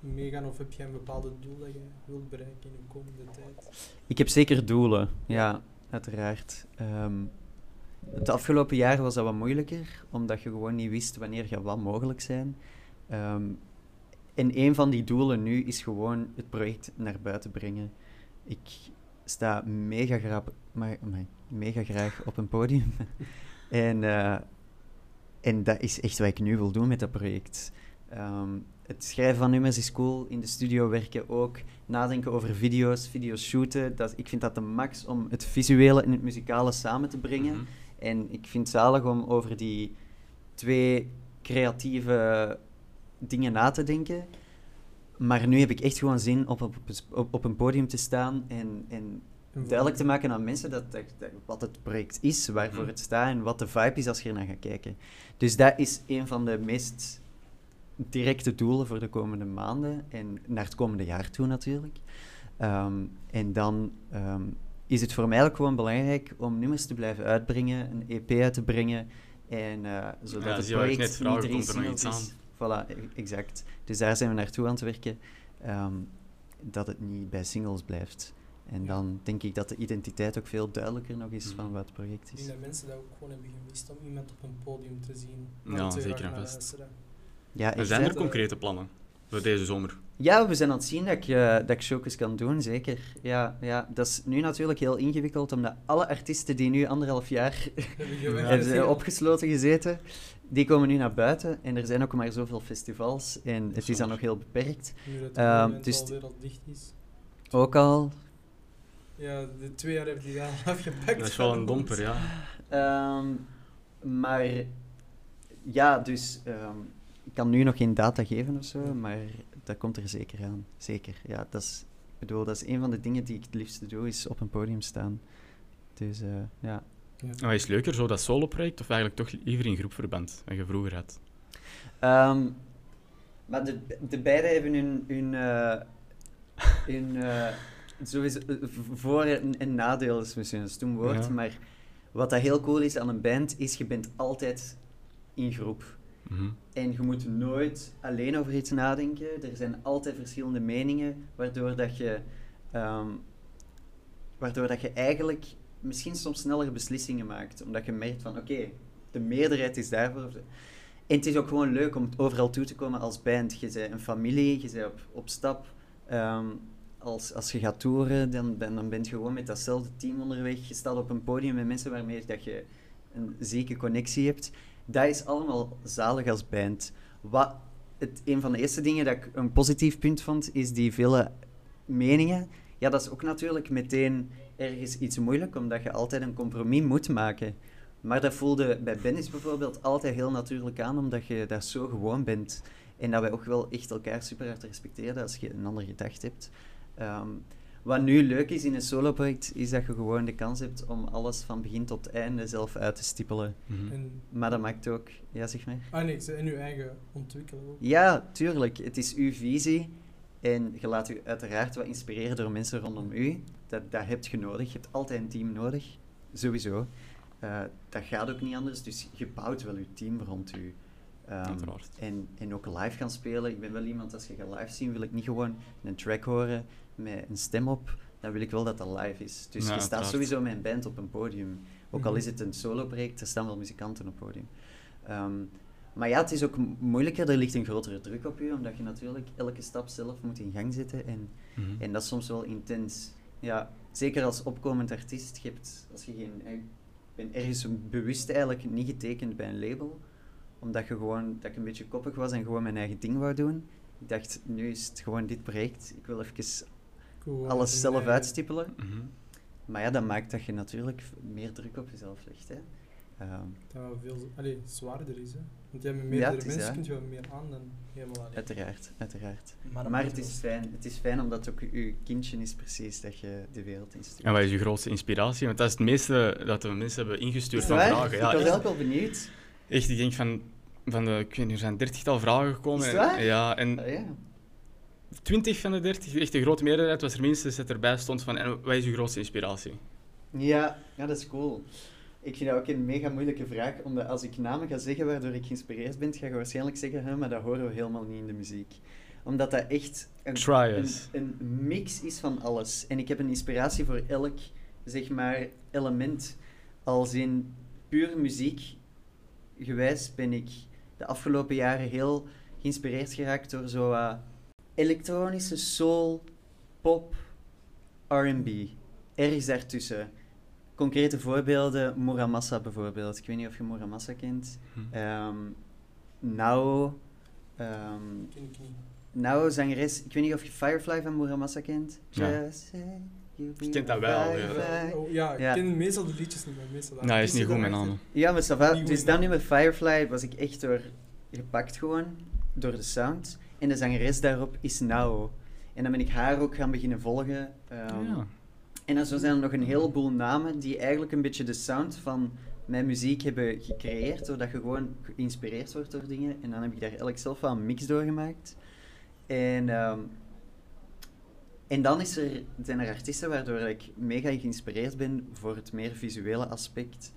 meegaan? Of heb je een bepaalde doel dat je wilt bereiken in de komende tijd? Ik heb zeker doelen, ja, uiteraard. Ehm, het afgelopen jaar was dat wat moeilijker, omdat je gewoon niet wist wanneer gaat wat mogelijk zijn. Ehm, en een van die doelen nu is gewoon het project naar buiten brengen. Ik sta mega graag, maar, mega graag op een podium. en, eh, en dat is echt wat ik nu wil doen met dat project. Ehm, het schrijven van nummers is cool, in de studio werken ook nadenken over video's, video's shooten. Dat, ik vind dat de max om het visuele en het muzikale samen te brengen. Mhm. En ik vind het zalig om over die twee creatieve dingen na te denken. Maar nu heb ik echt gewoon zin op, op, op, op een podium te staan en, en duidelijk te maken aan mensen dat, dat, dat- wat het project is, waarvoor Mhm. het staat en wat de vibe is als je er naar gaat kijken. Dus dat is een van de meest directe doelen voor de komende maanden en naar het komende jaar toe natuurlijk. Ehm, en dan ehm, is het voor mij ook gewoon belangrijk om nummers te blijven uitbrengen, een EP uit te brengen. En eh, zodat Ja, het ik project net niet komt er nog is. Voilà, e- exact. Dus daar zijn we naartoe aan het werken. ehm, dat het niet bij singles blijft. En dan denk ik dat de identiteit ook veel duidelijker nog is Mhm. van wat het project Ik is. denk dat mensen dat ook gewoon hebben gemist om iemand op een podium te zien. Ja, zeker en vast. Ja, Er zijn er concrete plannen voor deze zomer. Ja, we zijn aan het zien dat ik, eh, dat ik showcase kan doen, zeker. Ja, ja, dat is nu natuurlijk heel ingewikkeld, omdat alle artiesten die nu anderhalf jaar Hebben opgesloten gezeten, die komen nu naar buiten. En er zijn ook maar zoveel festivals en het is dan nog heel beperkt. Nu dat het Ehm, monument dus- al dicht is. Ook al. Ja, de twee jaar heeft hij al afgepakt. Dat is wel een domper, ja. Ehm, maar ja, dus ehm, kan nu nog geen data geven of zo, maar dat komt er zeker aan. Zeker, ja. Dat is, ik bedoel, dat is een van de dingen die ik het liefste doe, is op een podium staan. Dus eh, ja. En wat is leuker, zo dat solo-project of eigenlijk toch liever in groepverband, wat je vroeger had? Ehm, Maar de, de beide hebben hun, hun, eh, hun eh, sowieso, voor- en, en nadeel is misschien een stoem woord, Ja. maar wat dat heel cool is aan een band, is je bent altijd in groep. Mhm. En je moet nooit alleen over iets nadenken. Er zijn altijd verschillende meningen, waardoor dat je, ehm, waardoor dat je eigenlijk misschien soms snellere beslissingen maakt. Omdat je merkt van, oké, de meerderheid is daarvoor. En het is ook gewoon leuk om overal toe te komen als band. Je bent een familie, je bent op, op stap. Ehm, als, als je gaat toeren, dan, ben, dan ben je gewoon met datzelfde team onderweg. Je staat op een podium met mensen waarmee dat je een zieke connectie hebt. Dat is allemaal zalig als band. Wat het, een van de eerste dingen dat ik een positief punt vond, is die vele meningen. Ja, dat is ook natuurlijk meteen ergens iets moeilijk, omdat je altijd een compromis moet maken. Maar dat voelde bij Bennis bijvoorbeeld altijd heel natuurlijk aan, omdat je daar zo gewoon bent. En dat wij ook wel echt elkaar super hard respecteren als je een ander gedacht hebt. Ehm, wat nu leuk is in een solo-project, is dat je gewoon de kans hebt om alles van begin tot einde zelf uit te stippelen. Mhm. En, Maar dat maakt ook... Ja, zeg maar. ah nee, ze- en uw eigen ontwikkelen ook. Ja, tuurlijk. Het is uw visie. En je laat u uiteraard wat inspireren door mensen rondom u. Dat, dat heb je nodig. Je hebt altijd een team nodig. Sowieso. Eh, dat gaat ook niet anders. Dus je bouwt wel je team rond u. Ehm, en, en ook live gaan spelen. Ik ben wel iemand, als je gaat live zien, wil ik niet gewoon een track horen met een stem op. Dan wil ik wel dat dat live is. Dus Ja, je staat sowieso met een band op een podium. Ook al Mhm. is het een solo-project, er staan wel muzikanten op het podium. Ehm, maar ja, het is ook moeilijker, er ligt een grotere druk op je, omdat je natuurlijk elke stap zelf moet in gang zetten. En, Mhm. en dat is soms wel intens. Ja, zeker als opkomend artiest, je hebt, als je geen, ik ben ergens bewust eigenlijk niet getekend bij een label, omdat je gewoon, dat ik een beetje koppig was en gewoon mijn eigen ding wou doen. Ik dacht, nu is het gewoon dit project, ik wil even Cool, alles zelf eh, uitstippelen. Mhm. Maar ja, dat maakt dat je natuurlijk meer druk op jezelf legt. Hè. Ehm, Dat wel veel allee, zwaarder is. Hè. Want jij met Ja, meerdere het is, mensen ja. kun je wel meer aan dan helemaal alleen. uiteraard, uiteraard. Maar Maar, het, is fijn, het is fijn omdat het ook je kindje is precies dat je de wereld instuurt. En wat is je grootste inspiratie? Want dat is het meeste dat de mensen hebben ingestuurd van vragen. ik Ja, was echt, eigenlijk wel benieuwd. echt, ik denk van, van de, ik weet niet, er zijn dertigtal vragen gekomen. Is En- waar? Ja, en Ah, ja. 20 van de 30, echt de grote meerderheid, was er minstens dat erbij stond van, en wat is je grootste inspiratie? Ja, ja, dat is cool. Ik vind dat ook een mega moeilijke vraag, omdat als ik namen ga zeggen waardoor ik geïnspireerd ben, ga je waarschijnlijk zeggen, hè, maar dat horen we helemaal niet in de muziek. Omdat dat echt een, een, een mix is van alles. En ik heb een inspiratie voor elk, zeg maar, element. Als in puur muziek gewijs ben ik de afgelopen jaren heel geïnspireerd geraakt door zo eh, elektronische soul, pop, R&B. Ergens daartussen. Concrete voorbeelden, Muramasa bijvoorbeeld. Ik weet niet of je Muramasa kent. Hm. Ehm Nao. ehm Ken ik niet. Nao, zangeres. Ik weet niet of je Firefly van Muramasa kent. Ja. Just say you be Ik ken dat wel, ja. Oh, ja, ik Ja. ken meestal de liedjes niet, maar meestal Nou, hij is niet goed met namen. Ja, maar ça va. Niet Dus dat man. nummer Firefly was ik echt door gepakt gewoon. Door de sound. En de zangeres daarop is Nao. En dan ben ik haar ook gaan beginnen volgen. ehm, ja. En dan zo zijn er nog een heleboel namen die eigenlijk een beetje de sound van mijn muziek hebben gecreëerd, doordat je gewoon geïnspireerd wordt door dingen. En dan heb ik daar eigenlijk zelf wel een mix door gemaakt. En, ehm, en dan is er, zijn er artiesten waardoor ik mega geïnspireerd ben voor het meer visuele aspect.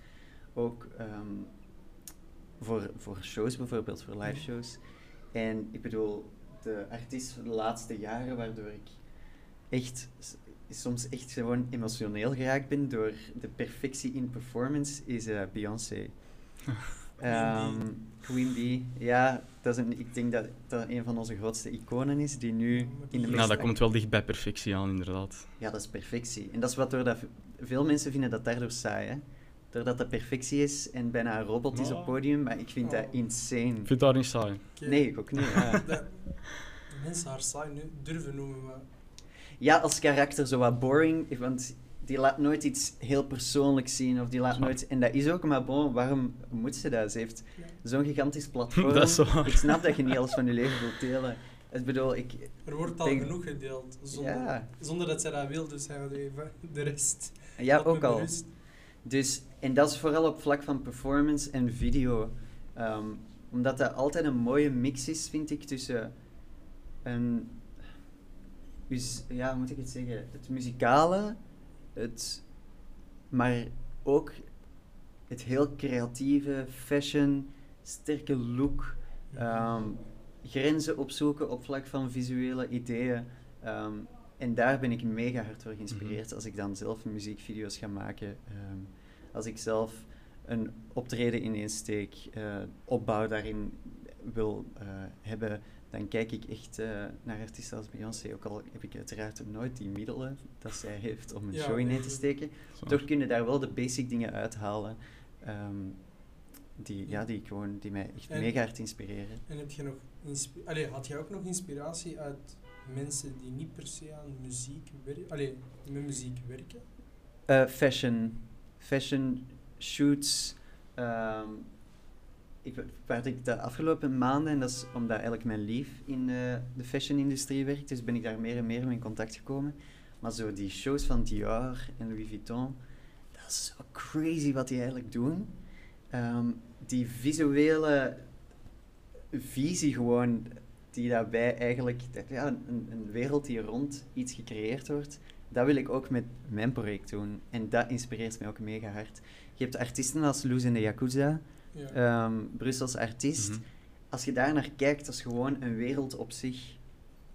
Ook ehm, voor, voor shows bijvoorbeeld, voor live shows. En ik bedoel, de artiest van de laatste jaren waardoor ik echt soms echt gewoon emotioneel geraakt ben door de perfectie in performance, is eh, Beyoncé. Ehm, Queen Bee, ja, dat is een, ik denk dat dat een van onze grootste iconen is, die nu in de Nou, dat komt wel dicht bij perfectie aan, inderdaad. ja, dat is perfectie. En dat is wat door dat veel mensen vinden dat daardoor saai, hè? Doordat dat perfectie is en bijna een robot is op het podium, maar ik vind dat Oh. insane. Ik vind dat niet saai. Nee, ik ook niet. Ja. Dat- mensen haar saai nu durven noemen, maar ja, als karakter zo wat boring, want die laat nooit iets heel persoonlijks zien, of die laat nooit... En dat is ook, maar bon, waarom moet ze dat? Ze heeft zo'n gigantisch platform. Dat is waar. Ik snap dat je niet alles van je leven wilt delen. Ik bedoel, ik... er wordt al denk- genoeg gedeeld. Zonder, Ja. zonder dat zij dat wil, dus hij gaat even de rest. Ja, ook al. Dus, en dat is vooral op vlak van performance en video. Ehm, omdat dat altijd een mooie mix is, vind ik, tussen een... Dus, ja, hoe moet ik het zeggen? Het muzikale, het, maar ook het heel creatieve, fashion, sterke look, ehm, grenzen opzoeken op vlak van visuele ideeën. Ehm, en daar ben ik mega hard door geïnspireerd als ik dan zelf muziekvideo's ga maken. Ehm, als ik zelf een optreden ineensteek, uh, opbouw daarin wil eh, hebben, dan kijk ik echt eh, naar artiesten als Beyoncé. Ook al heb ik uiteraard nooit die middelen dat zij heeft om een Ja, show in nee, te steken. Zo. Toch kunnen daar wel de basic dingen uithalen. ehm, die, ja, die, gewoon, die mij echt En- mega hard inspireren. En heb je nog Allee, had jij ook nog inspiratie uit mensen die niet per se aan muziek werken? Allee, met muziek werken? Eh, fashion. Fashion shoots. ehm, ik, waar ik de afgelopen maanden, en dat is omdat eigenlijk mijn lief in eh, de fashion-industrie werkt, dus ben ik daar meer en meer mee in contact gekomen. Maar zo die shows van Dior en Louis Vuitton, dat is zo crazy wat die eigenlijk doen. Ehm, die visuele visie gewoon, die daarbij eigenlijk, ja, een, een wereld die rond iets gecreëerd wordt, dat wil ik ook met mijn project doen. En dat inspireert mij ook mega hard. Je hebt artiesten als Loes in de Yakuza, Ja. ehm Brussels artiest. Mhm. Als je daar naar kijkt, dat is gewoon een wereld op zich.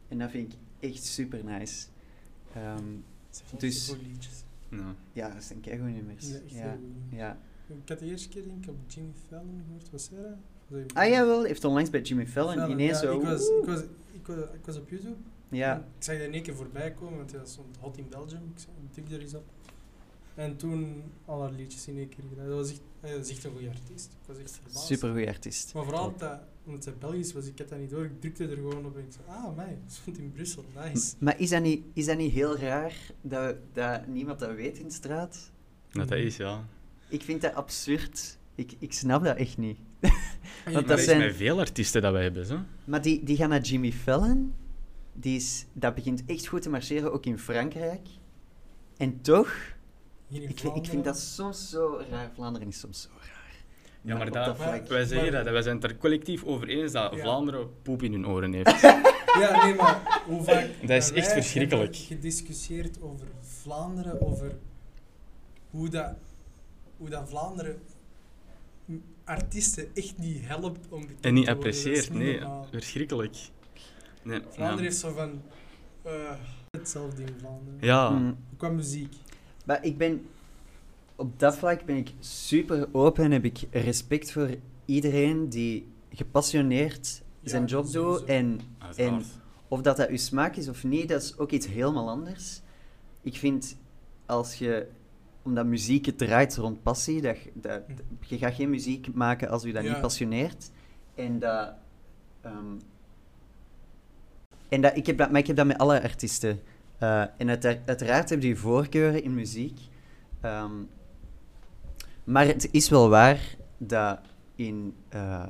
En dat vind ik echt super nice. Ehm, Ze heeft dus-. Ja. ja, dat zijn keigoede nummers. Ja, Ja, ja. Ik had de eerste keer denk ik op Jimmy Fallon gehoord. Was zij dat? Ah jawel, heeft onlangs bij Jimmy Fallon Fallon, ineens ja, zo... Ik was, ik, was, ik, was, ik was op YouTube. Ja, Ik zag dat in één keer voorbij komen, want dat stond Hot in Belgium. Ik zei, tik er eens op. En toen al haar liedjes in één keer gedaan. Dat was echt, eh, dat is echt een goede artiest. Ik was echt verbaasd. super goede artiest. Maar vooral dat, omdat zij Belgisch was, ik had dat niet door. Ik drukte er gewoon op en ik zei, ah, mij, dat stond in Brussel, nice. Maar is dat, niet, is dat niet heel raar dat, dat niemand dat weet in de straat? Dat dat is, ja. Ik vind dat absurd. Ik, ik snap dat echt niet. Want dat dat is zijn- met veel artiesten dat wij hebben, zo. Maar die, die gaan naar Jimmy Fallon. Die is, dat begint echt goed te marcheren, ook in Frankrijk. En toch, hier in ik, vind- ik vind dat soms zo raar. Vlaanderen is soms zo raar. Ja, maar dat, wij zeggen Maar- dat, wij zijn het er collectief over eens dat Ja. Vlaanderen poep in hun oren heeft. Ja, nee, maar hoe vaak... Dat is echt verschrikkelijk. gediscussieerd over Vlaanderen, over hoe dat, hoe dat Vlaanderen artiesten echt niet helpt om en niet apprecieert, nee. normaal. Verschrikkelijk. Nee, Vlaanderen ja. heeft zo van... eh, hetzelfde in Vlaanderen. Ja, Mm. Qua muziek. Maar ik ben... Op dat vlak ben ik super open en heb ik respect voor iedereen die gepassioneerd Ja, zijn job doet. En uiteraard. of dat dat uw smaak is of niet, dat is ook iets helemaal anders. Ik vind, als je... Omdat muziek het draait rond passie, dat, je- dat, je gaat geen muziek maken als u dat Ja. niet passioneert. En dat... ehm, en dat, ik heb dat, maar ik heb dat met alle artiesten. Eh, en uitera- uiteraard hebben die voorkeuren in muziek. Ehm, maar het is wel waar dat in, eh,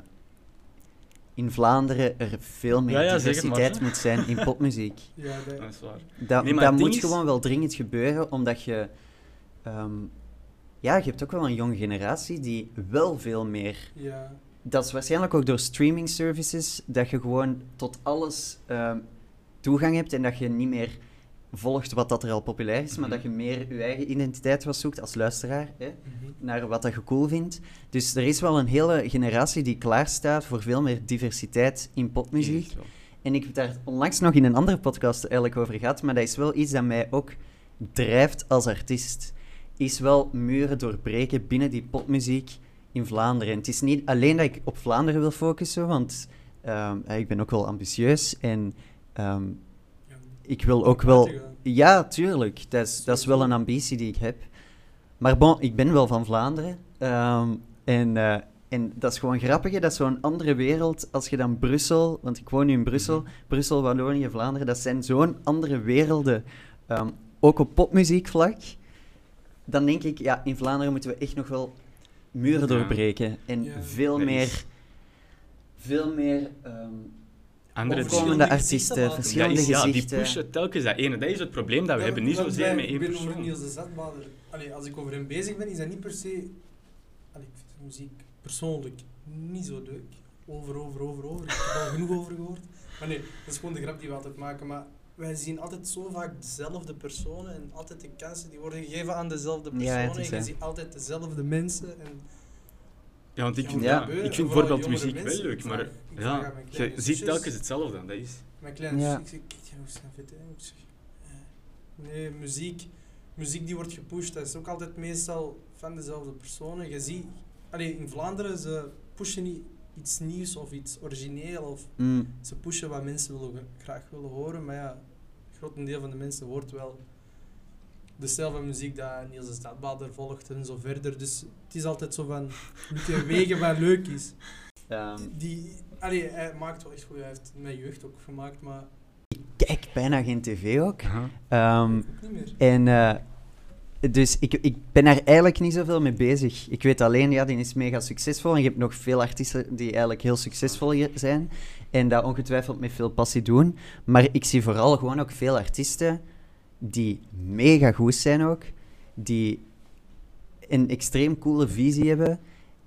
in Vlaanderen er veel meer Ja, ja, zeg het maar, diversiteit moet zijn in popmuziek. Ja, dat, Dat is waar. Dat, Nee, dat het moet is- gewoon wel dringend gebeuren, omdat je... ehm, ja, je hebt ook wel een jonge generatie die wel veel meer... ja. Dat is waarschijnlijk ook door streaming services, dat je gewoon tot alles ehm, toegang hebt en dat je niet meer volgt wat dat er al populair is, maar Mhm. dat je meer je eigen identiteit was zoekt als luisteraar, hè, Mhm. naar wat dat je cool vindt. Dus er is wel een hele generatie die klaarstaat voor veel meer diversiteit in popmuziek. En ik heb daar onlangs nog in een andere podcast eigenlijk over gehad, maar dat is wel iets dat mij ook drijft als artiest. Is wel muren doorbreken binnen die popmuziek in Vlaanderen. En het is niet alleen dat ik op Vlaanderen wil focussen, want ehm, ik ben ook wel ambitieus en ehm. Ik wil ook wel... Ja, tuurlijk. Dat is, dat is wel een ambitie die ik heb. Maar bon, ik ben wel van Vlaanderen. Ehm, en, eh, en dat is gewoon grappig, hè. dat is zo'n andere wereld als je dan Brussel... Want ik woon nu in Brussel. Mhm. Brussel, Wallonië, Vlaanderen. Dat zijn zo'n andere werelden. Ehm, ook op popmuziekvlak. Dan denk ik, ja, in Vlaanderen moeten we echt nog wel muren Ja. doorbreken. En Ja. veel meer... Veel meer... Andere opkomende verschillende artiesten. Dat verschillende is, ja, die pushen telkens dat ene. Dat is het probleem dat we hebben. Niet zozeer met één Ik ben over persoon. Niels de Zetbader. Allee, als ik over hem bezig ben, is dat niet per se... Allee, ik vind muziek persoonlijk niet zo leuk. Over, over, over, over. Ik heb er al genoeg over gehoord. Maar nee, dat is gewoon de grap die we altijd maken. Maar wij zien altijd zo vaak dezelfde personen en altijd de kansen die worden gegeven aan dezelfde personen. is, en je ziet altijd dezelfde mensen. En Ja, want ik vind, Ja. ja, gebeuren, ik vind bijvoorbeeld muziek wel leuk, maar ja, je ziet telkens hetzelfde. Dat is... Mijn kleine Ja. ik zeg, kijk, hoe snap je het? hè?" Ik zeg, eh, Nee, muziek, muziek die wordt gepusht, dat is ook altijd meestal van dezelfde personen. Je ziet, allee, in Vlaanderen, ze pushen niet iets nieuws of iets origineel, of Mm, ze pushen wat mensen willen, graag willen horen, maar ja, een groot deel van de mensen hoort wel dezelfde muziek dat Niels de Stadbader volgt en zo verder. Dus het is altijd zo van, moet je wegen wat leuk is. ehm, Die, allee, hij maakt wel echt goed, hij heeft mijn jeugd ook gemaakt, maar ik kijk bijna geen tv ook. Ehm, ik ook niet meer. En eh, dus ik, ik ben daar eigenlijk niet zoveel mee bezig. Ik weet alleen, ja, die is mega succesvol. En je hebt nog veel artiesten die eigenlijk heel succesvol zijn. En dat ongetwijfeld met veel passie doen. Maar ik zie vooral gewoon ook veel artiesten die mega goed zijn ook. Die een extreem coole visie hebben.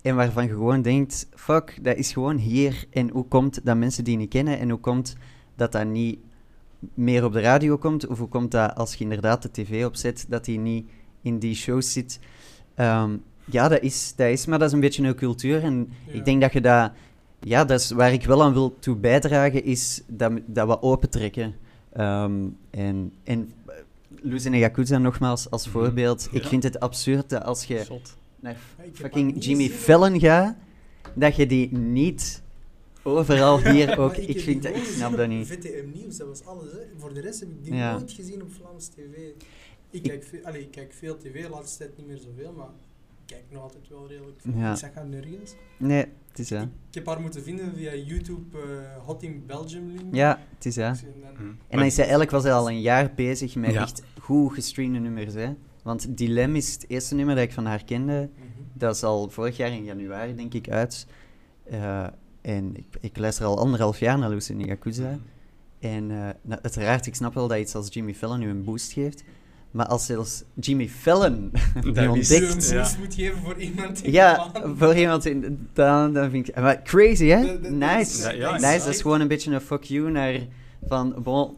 En waarvan je gewoon denkt, fuck, dat is gewoon hier. En hoe komt dat mensen die niet kennen? En hoe komt dat dat niet meer op de radio komt? Of hoe komt dat als je inderdaad de tv opzet, dat die niet in die shows zit? Ehm, ja, dat is, dat is, maar dat is een beetje een cultuur. En Ja. ik denk dat je dat... Ja, dat is waar ik wel aan wil toe bijdragen, is dat, dat we opentrekken. Ehm en en Luz en Yakuza nogmaals als Mhm. voorbeeld. Ik vind het absurd dat als je Zot. naar fucking Jimmy. Fallon gaat, dat je die niet overal hier ook... Ik, vind dat, ik snap dat niet. VTM Nieuws, dat was alles. Hè. Voor de rest heb ik die Ja. nooit gezien op Vlaams TV. Ik Ik- kijk, veel, allee, ik kijk veel tv, de laatste tijd niet meer zoveel, maar ik kijk nog altijd wel redelijk veel. Ja. Ik zag haar nergens. Nee, het is ja. Ik, ik heb haar moeten vinden via YouTube eh, Hot in Belgium link. Ja, het is ja. Dus, en dan- Hm. En Maar- dan is hij eigenlijk was hij al een jaar bezig met Ja. echt goed gestreamde nummers. Hè? Want Dilem is het eerste nummer dat ik van haar kende. Mhm. Dat is al vorig jaar in januari, denk ik, uit. Eh, en ik, ik luister al anderhalf jaar naar Lucy Yakuza. En eh, nou, uiteraard, ik snap wel dat iets als Jimmy Fallon nu een boost geeft. Maar als zelfs Jimmy Fallon die Dat is- Als je een ontdekt... boost Ja. moet geven voor iemand in Ja, voor iemand in... Dan, dan vind ik... Maar crazy, hè? Nice. Ja, nice, dat is gewoon een beetje een fuck you naar... Van, bon...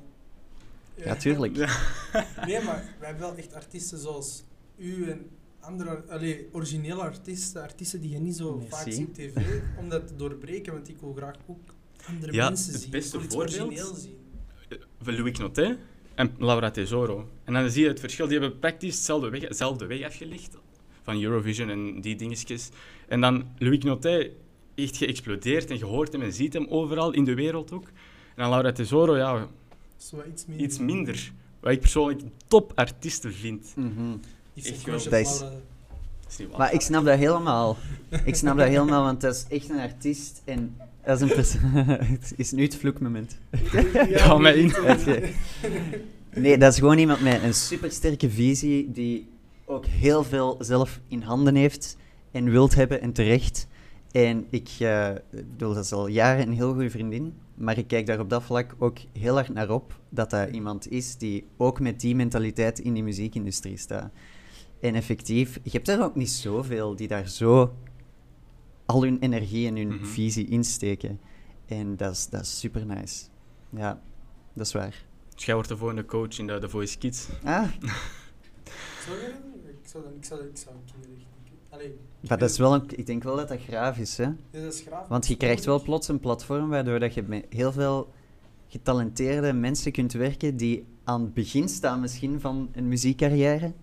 Ja, tuurlijk. Ja. Nee, maar wij hebben wel echt artiesten zoals u en andere allee, originele artiesten, artiesten die je niet zo Merci. vaak ziet op tv, om dat te doorbreken, want ik wil graag ook andere Ja, mensen het zien. beste Ik wil iets voorbeeld- origineel zien. van Louis Knotet en Laura Tesoro. En dan zie je het verschil. Die hebben praktisch dezelfde weg, dezelfde weg afgelegd. Van Eurovision en die dingetjes. En dan Louis Knotet echt geëxplodeerd en je hoort hem en ziet hem overal in de wereld ook. En dan Laura Tesoro, ja, Zo iets minder. iets minder. Wat ik persoonlijk topartiesten vind. Mhm. Echt wel. Dat is- Laura. Dat is niet waar. Maar ik snap dat helemaal. Ik snap dat helemaal, want dat is echt een artiest en dat is een persoon... Het is nu het vloekmoment. Hou mij in. Nee, dat is gewoon iemand met een supersterke visie die ook heel veel zelf in handen heeft en wilt hebben en terecht. En ik eh, ik bedoel, dat is al jaren een heel goede vriendin, maar ik kijk daar op dat vlak ook heel hard naar op dat dat iemand is die ook met die mentaliteit in die muziekindustrie staat. En effectief, je hebt er ook niet zoveel die daar zo al hun energie en hun Mhm. visie insteken. En dat is, dat is super nice. Ja, dat is waar. Dus jij wordt de volgende coach in de The Voice Kids. Ah, dat? Ik zou, dat- ik zou, ik zou kinderen echt niet- Allee, maar dat is wel een, ik denk wel dat dat graaf is, hè? ja, dat is graaf. Want je krijgt wel plots een platform waardoor dat je met heel veel getalenteerde mensen kunt werken die aan het begin staan misschien van een muziekcarrière.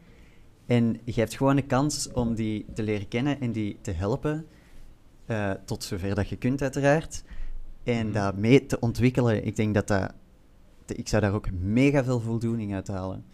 En je hebt gewoon de kans om die te leren kennen en die te helpen, eh, tot zover dat je kunt uiteraard. En dat mee te ontwikkelen, ik denk dat dat... Ik zou daar ook mega veel voldoening uit halen.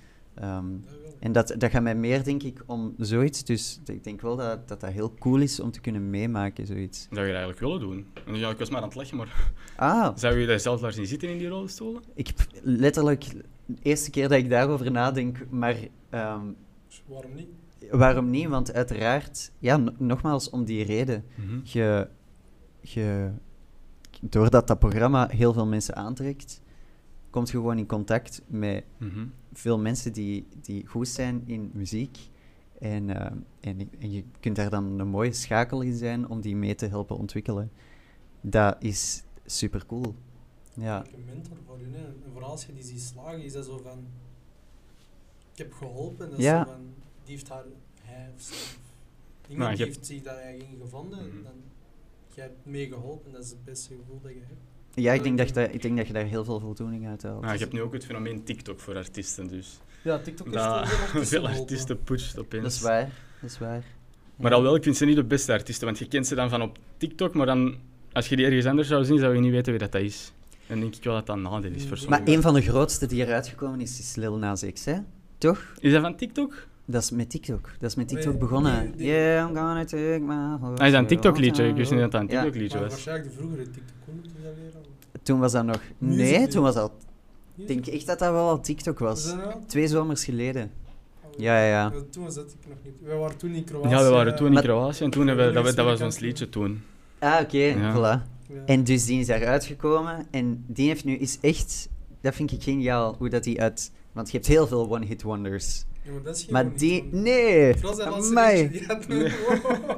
Ehm, Dat en dat, dat gaat mij meer, denk ik, om zoiets. Dus ik denk wel dat, dat dat heel cool is om te kunnen meemaken, zoiets. Dat zou je eigenlijk willen doen. En ja, ik was maar aan het lachen, maar Ah, zou je daar zelf laten zien zitten in die rolstoelen? ik letterlijk de eerste keer dat ik daarover nadenk, maar ehm, Dus waarom niet? waarom niet? Want uiteraard, ja, no- nogmaals om die reden. Mhm. Je, je, doordat dat programma heel veel mensen aantrekt, komt je gewoon in contact met Mhm. Veel mensen die, die goed zijn in muziek. En, eh, en, je kunt daar dan een mooie schakel in zijn om die mee te helpen ontwikkelen. Dat is super cool. Ja. Een mentor voor hun. Hè. En vooral als je die ziet slagen, is dat zo van... Ik heb geholpen. Dat is Ja. zo van... Die heeft haar... Hij of zij, of Iemand Nou, je heeft zich daar eigenlijk in gevonden. Mhm. Dan, jij hebt mee geholpen. Dat is het beste gevoel dat je hebt. Ja, ik denk, dat je, daar- ik denk dat je daar heel veel voldoening uit haalt. Maar je hebt nu ook het fenomeen TikTok voor artiesten, dus. Ja, TikTok Dat heeft veel veel artiesten pusht opeens. Dat is waar. Dat is waar. Maar al wel, ik vind ze niet de beste artiesten, want je kent ze dan van op TikTok, maar dan, als je die ergens anders zou zien, zou je niet weten wie dat, dat is. En denk ik wel dat dat een nadeel is voor Maar sommigen. Maar een van de grootste die eruit gekomen is, is Lil Nas X, hè? Toch? Is dat van TikTok? Dat is met TikTok. Dat is met Nee, TikTok begonnen. die- Yeah, I'm gonna take my Ah, is dat een TikTok-liedje? Ik wist niet dat dat een Ja. TikTok-liedje Maar was. waarschijnlijk de vroegere TikTok. Hoe Toen was dat nog... Nee, toen was dat... Ik denk echt dat dat wel al TikTok Was? Twee zomers geleden. Ja, ja, ja. Toen was dat ik nog niet. Wij waren toen in Kroatië. Ja, we waren toen in Maar- Kroatië en toen hebben we, dat, we- dat was ons liedje toen. Ah, oké. Ja. Voilà. En dus die is daaruit gekomen. En die heeft nu is echt... Dat vind ik geniaal, hoe dat die uit... Want je hebt heel veel one-hit wonders. Ja, maar dat is geen Maar one-hit die... Nee! Amai.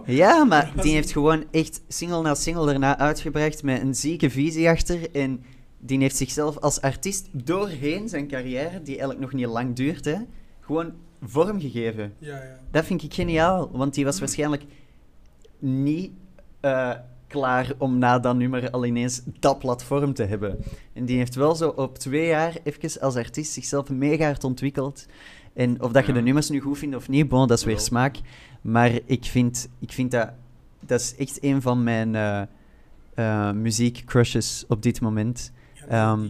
Ja, maar die heeft gewoon echt single na single daarna uitgebracht met een zieke visie achter. En die heeft zichzelf als artiest doorheen zijn carrière, die eigenlijk nog niet lang duurt, hè, gewoon vormgegeven. Ja, ja. Dat vind ik geniaal, want die was waarschijnlijk niet eh, klaar om na dat nummer al ineens dat platform te hebben. En die heeft wel zo op twee jaar even als artiest zichzelf mega hard ontwikkeld. En of dat je Ja. de nummers nu goed vindt of niet, bon, dat is weer smaak. Maar ik vind, ik vind dat... Dat is echt een van mijn eh eh, muziekcrushes op dit moment. ja Ehm,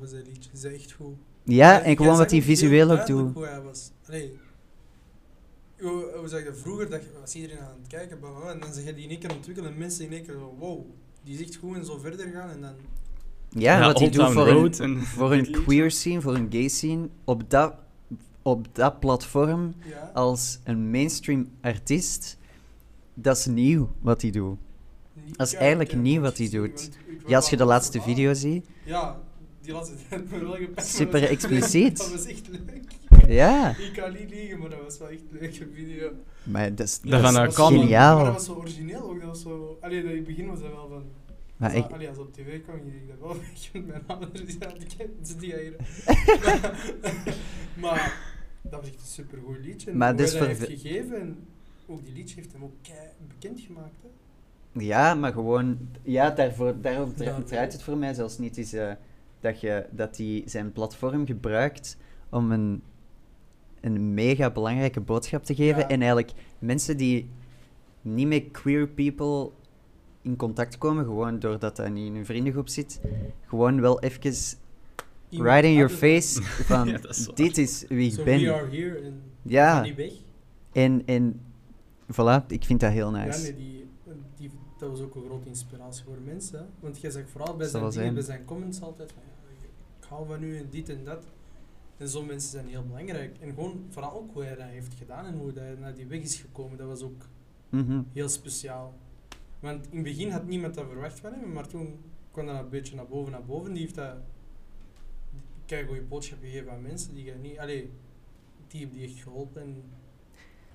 die zijn liedjes zijn echt goed. Ja, en gewoon wat hij visueel ook doet. hoe hij was. Allee, hoe, hoe zeg je dat vroeger? Dat je- was iedereen aan het kijken, en dan zeg je die in één keer ontwikkelen en mensen in één keer zo, wow, die is echt goed en zo verder gaan en dan... Ja, wat hij doet voor een, en voor een queer scene, voor een gay scene, op dat, op dat platform, Ja, als een mainstream artiest, dat is nieuw wat hij doet. niet- dat is eigenlijk het wat hij doet. Ja, als je de was laatste video ziet. Ja, die laatste tijd me wel maar Super was expliciet. Dat was echt leuk. Ja, Ik kan niet liegen, maar dat was wel echt een leuke video. maar dat is, Dat dat eh, was zo- geniaal. Maar dat was zo origineel ook. Dat was zo... Allee, in het begin was dat wel van... Maar als, ik, allee, als op tv kwam, je dat wel weg mijn ouders. Die die hier. maar dat was echt een supergoed liedje. En Maar dat hij heeft gegeven. En ook die liedje heeft hem ook bekend gemaakt. Hè? ja, maar gewoon, ja, daarvoor, Ja, draait het voor mij zelfs niet. Is, eh, dat hij dat die zijn platform gebruikt om een, een mega belangrijke boodschap te geven. Ja. En eigenlijk mensen die niet met queer people in contact komen, gewoon doordat dat niet in hun vriendengroep zit, gewoon wel even right in your face van Ja, is dit is wie ik So ben. we are here en Ja. niet weg. En, en voilà, ik vind dat heel Ja, nice. nee, die, die, dat was ook een grote inspiratie voor mensen. Hè? Want jij zegt vooral bij zijn, dingen, zijn. bij zijn comments altijd van ja, ik hou van u en dit en dat. En zo'n mensen zijn heel belangrijk. En gewoon vooral ook hoe hij dat heeft gedaan en hoe hij naar die weg is gekomen, dat was ook Mhm. heel speciaal. Want in het begin had niemand dat verwacht van hem, maar toen kwam dat een beetje naar boven, naar boven. Die heeft dat kijk goede boodschap gegeven aan mensen die je niet, allee, die hebben die echt geholpen. En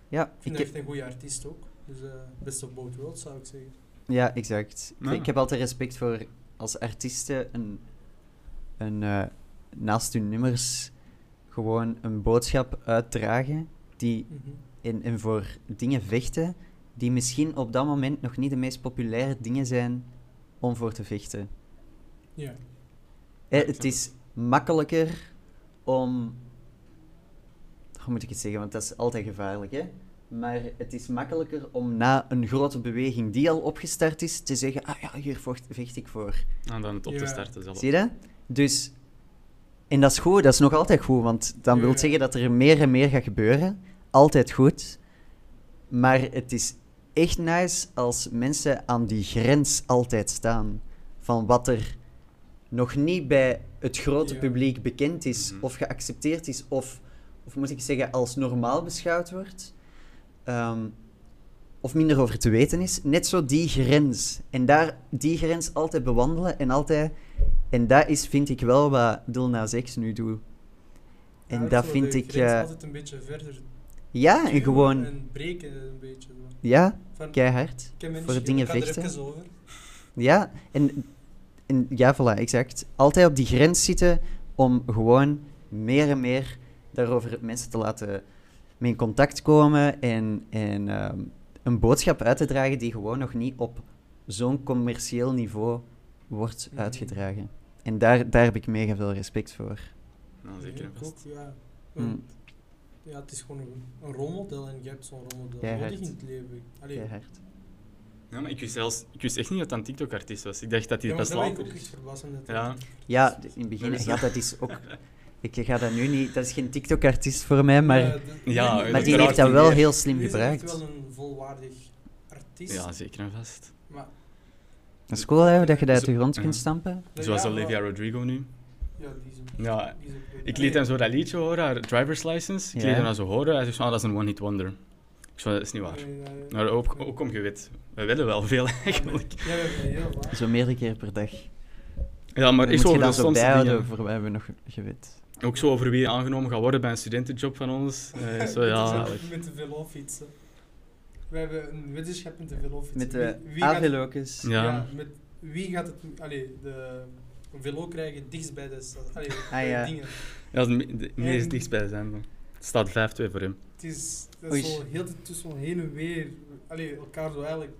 Ja, ik ik vind heb, dat echt een goede artiest ook. Dus eh best of both worlds zou ik zeggen. ja, exact. Ja. Ik heb altijd respect voor als artiesten een, een, eh, naast hun nummers gewoon een boodschap uitdragen die Mhm. en, en voor dingen vechten die misschien op dat moment nog niet de meest populaire dingen zijn om voor te vechten. Ja. Eh, ik het is makkelijker om. Hoe moet ik het zeggen? Want dat is altijd gevaarlijk, hè? Maar het is makkelijker om na een grote beweging die al opgestart is, te zeggen: Ah ja, hier vocht, vecht ik voor. En dan het op te starten zelf. Zie je dat? Dus. En dat is goed, dat is nog altijd goed, want dan wil zeggen dat er meer en meer gaat gebeuren. Altijd goed. Maar het is echt nice als mensen aan die grens altijd staan. Van wat er nog niet bij het grote Ja. publiek bekend is, Mhm. of geaccepteerd is, of, of moet ik zeggen, als normaal beschouwd wordt. Ehm, of minder over te weten is. Net zo die grens. En daar die grens altijd bewandelen en altijd... En dat is, vind ik wel, wat Nas X nu doet. En Ja, dat vind ik... eh, altijd een beetje verder ja, en gewoon... En breken een beetje. Zo. Ja, Van, keihard. voor dingen vechten. Ja, en En, ja, voilà, exact. Altijd op die grens zitten om gewoon meer en meer daarover mensen te laten mee in contact komen en, en ehm, een boodschap uit te dragen die gewoon nog niet op zo'n commercieel niveau wordt Mhm. uitgedragen. En daar, daar heb ik mega veel respect voor. Nou, zeker en Ik vast. ook, ja. Mm. Ja, het is gewoon een, een rolmodel en je hebt zo'n rolmodel nodig in het leven. Allee, Keihard. Ja, maar ik wist, zelfs, ik wist echt niet dat dat een TikTok-artiest was. Ik dacht dat hij ja, best ook is. dat Ja. Ja, in het begin, Dat is- ja, dat is ook... Ik ga dat nu niet... Dat is geen TikTok-artiest voor mij, maar... Ja, de- Ja, nee, maar die heeft dat wel heel slim die is echt gebruikt. wel een volwaardig artiest. Ja, zeker en vast. Maar, Dat is cool, hè, dat je dat uit de grond kunt stampen. Zoals ja, Olivia Rodrigo nu. Ja, die is ook. Ja, die is ik liet hem zo dat liedje horen, haar driver's license. Ik Ja. liet hem dat zo horen. Hij zegt, van, ah, dat is een one-hit wonder. Dat is niet waar. nee, nee, nee. Maar ook, ook om gewit. We willen wel veel eigenlijk. Ja, we hebben heel waar. Zo meerdere keer per dag. Ja, maar Dan ik moet zo je over de dat stomste bijhouden dingen. voor wij we nog gewit. Ook zo over wie aangenomen gaat worden bij een studentenjob van ons. Eh, zo, Met ja, de- Met de velofietsen. We hebben een wetenschap met de velofietsen. Met de Wie- wie gaat-. Ja. Ja, met wie gaat het, allee, de velo krijgen dichtst bij de, stad- allee, bij ja. dingen. ja, de meest En- dichtstbij zijn. Het staat 5-2 voor hem. Het is, dat Oei. is zo heel zo heen en weer, allee, elkaar zo eigenlijk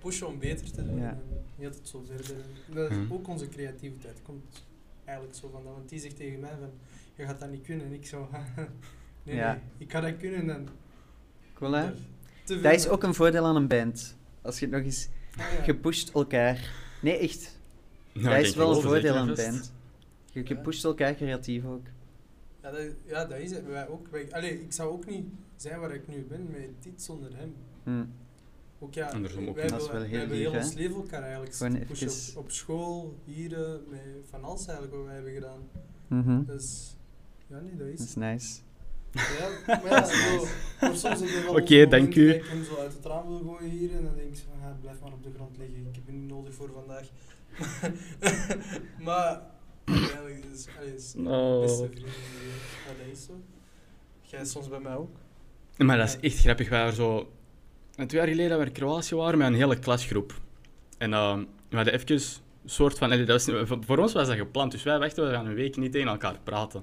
pushen om beter te doen. Ja. En heel het zo verder. Dat is Mhm. ook onze creativiteit. Komt eigenlijk zo van dat. Want die zegt tegen mij van, je gaat dat niet kunnen. En ik zo, nee, Ja. nee, ik ga dat kunnen. En Cool, hè? Dat is ook een voordeel aan een band. Als je het nog eens... Ah, ja. Je pusht elkaar. Nee, echt. Ja, dat is wel een voordeel aan een band. Je, je pusht elkaar creatief ook. Ja, dat, ja, dat is het. Wij ook. Wij, allee, ik zou ook niet zijn waar ik nu ben met dit zonder hem. Hm. Ook ja, Andersom ook wij niet. Dat is hebben, wel wij heel hebben lief, heel ons leven elkaar eigenlijk Gewoon op, op school, hier, met van alles eigenlijk wat wij hebben gedaan. Mhm. Dus, ja, nee, dat is Dat is nice. Ja, maar ja, zo, maar soms heb je wel momenten dank u. dat ik hem zo uit het raam wil gooien hier en dan denk ik van, ja, blijf maar op de grond liggen, ik heb je niet nodig voor vandaag. maar, Oh. beste vrienden, ja, dat is zo. Jij soms bij mij ook? Maar dat is echt grappig. Wij waren zo... Twee jaar geleden dat we in Kroatië waren met een hele klasgroep. En ehm, we hadden even een soort van... dat was, voor- voor ons was dat gepland, dus wij wachten we gaan een week niet tegen elkaar praten.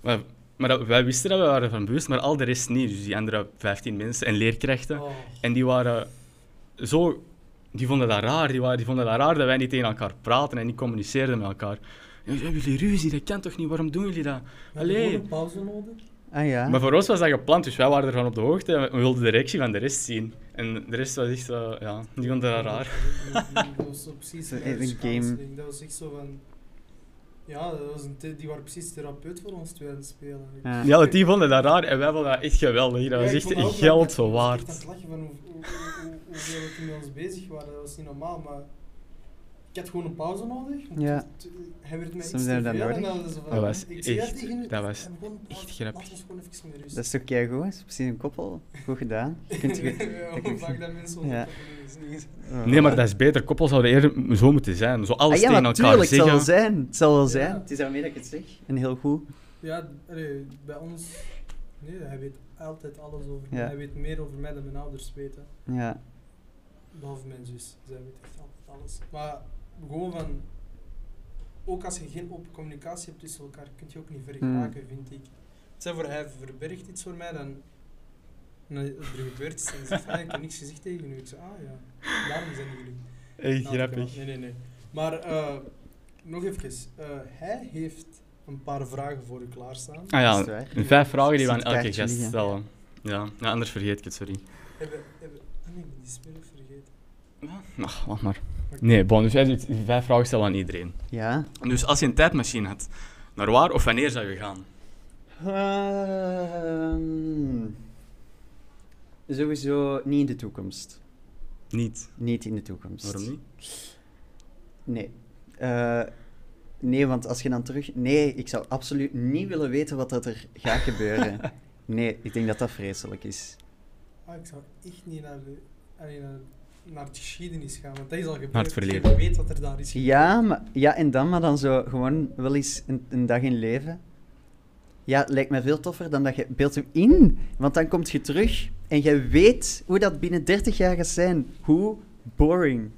Maar, maar dat- wij wisten dat, we waren van bewust, maar al de rest niet. Dus die andere 15 mensen en leerkrachten. Oh, En die waren zo... Die vonden dat raar. Die, waren, die vonden dat raar dat wij niet tegen elkaar praten en niet communiceerden met elkaar. Hebben jullie ruzie? Dat kan toch niet? Waarom doen jullie dat? we hebben Allee. gewoon een pauze nodig. Ah ja. Maar voor ons was dat gepland, dus wij waren ervan op de hoogte en we wilden de reactie van de rest zien. En de rest was echt zo, ja, die vonden dat raar. Dat was zo precies een game. Dat was echt zo van... Ja, dat was een die waren precies therapeut voor ons twee aan het spelen. Ja. Ja, die vonden dat raar en wij vonden dat echt geweldig. Dat was Ja, ik echt geld zo Ik was echt waard. aan het lachen van hoe, hoe, hoe, hoe- hoeveel we toen met ons bezig waren. Dat was niet normaal, maar... Ik had gewoon een pauze nodig. Ja. het- hij werd mij Soms iets te we dat en dan was van, Dat was ik echt- tegen dat was gewoon echt grappig. Dat is toch keigoed? Dat is precies een koppel. Goed gedaan. Je kunt je... ja, hoe vaak dat mensen Ja. niet- Nee, maar dat is beter. Koppels zouden eerder zo moeten zijn. Zo alles Ah, ja, tegen maar elkaar tuurlijk, het zal wel zeggen. zijn. Het zal wel Ja. zijn. Het is daarmee dat ik het zeg. En heel goed. Ja, allee, bij ons... Nee, hij weet altijd alles over Ja. mij. Hij weet meer over mij dan mijn ouders weten. Ja. Behalve mijn zus. Zij weet echt altijd alles. Maar gewoon van... Ook als je geen open communicatie hebt tussen elkaar, kun je ook niet ver Hmm. vind ik. Stel voor, hij verbergt iets voor mij, dan... dan er gebeurt iets en hij zegt, ah, ik heb niks gezegd tegen u. Ik zeg, ah ja, daarom zijn jullie. Echt Nou, grappig. Nee, nee, nee. Maar eh, nog even. eh, hij heeft een paar vragen voor u klaarstaan. Ah Is het ja, vijf vragen die we aan het elke gast stellen. Ja, ja, anders vergeet ik het, sorry. Hebben, hebben, ah nee, ik ben die spel vergeten. Nou, wacht maar. Nee, bon, dus jij doet die vijf vragen stellen aan iedereen. Ja. Dus als je een tijdmachine had, naar waar of wanneer zou je gaan? Ehm, sowieso niet in de toekomst. Niet. Niet in de toekomst. Waarom niet? Nee. Eh, nee, want als je dan terug... Nee, ik zou absoluut niet willen weten wat dat er gaat gebeuren. nee, ik denk dat dat vreselijk is. Ah, ik zou echt niet naar, de, allee, naar, naar de geschiedenis gaan, want dat is al gebeurd. Naar het verleden. Je weet wat er daar is gebeurd. Ja, maar, ja, en dan maar dan zo gewoon wel eens een, een dag in leven. Ja, het lijkt me veel toffer dan dat je... Beeld hem in, want dan kom je terug en je weet hoe dat binnen 30 jaar gaat zijn. Hoe boring.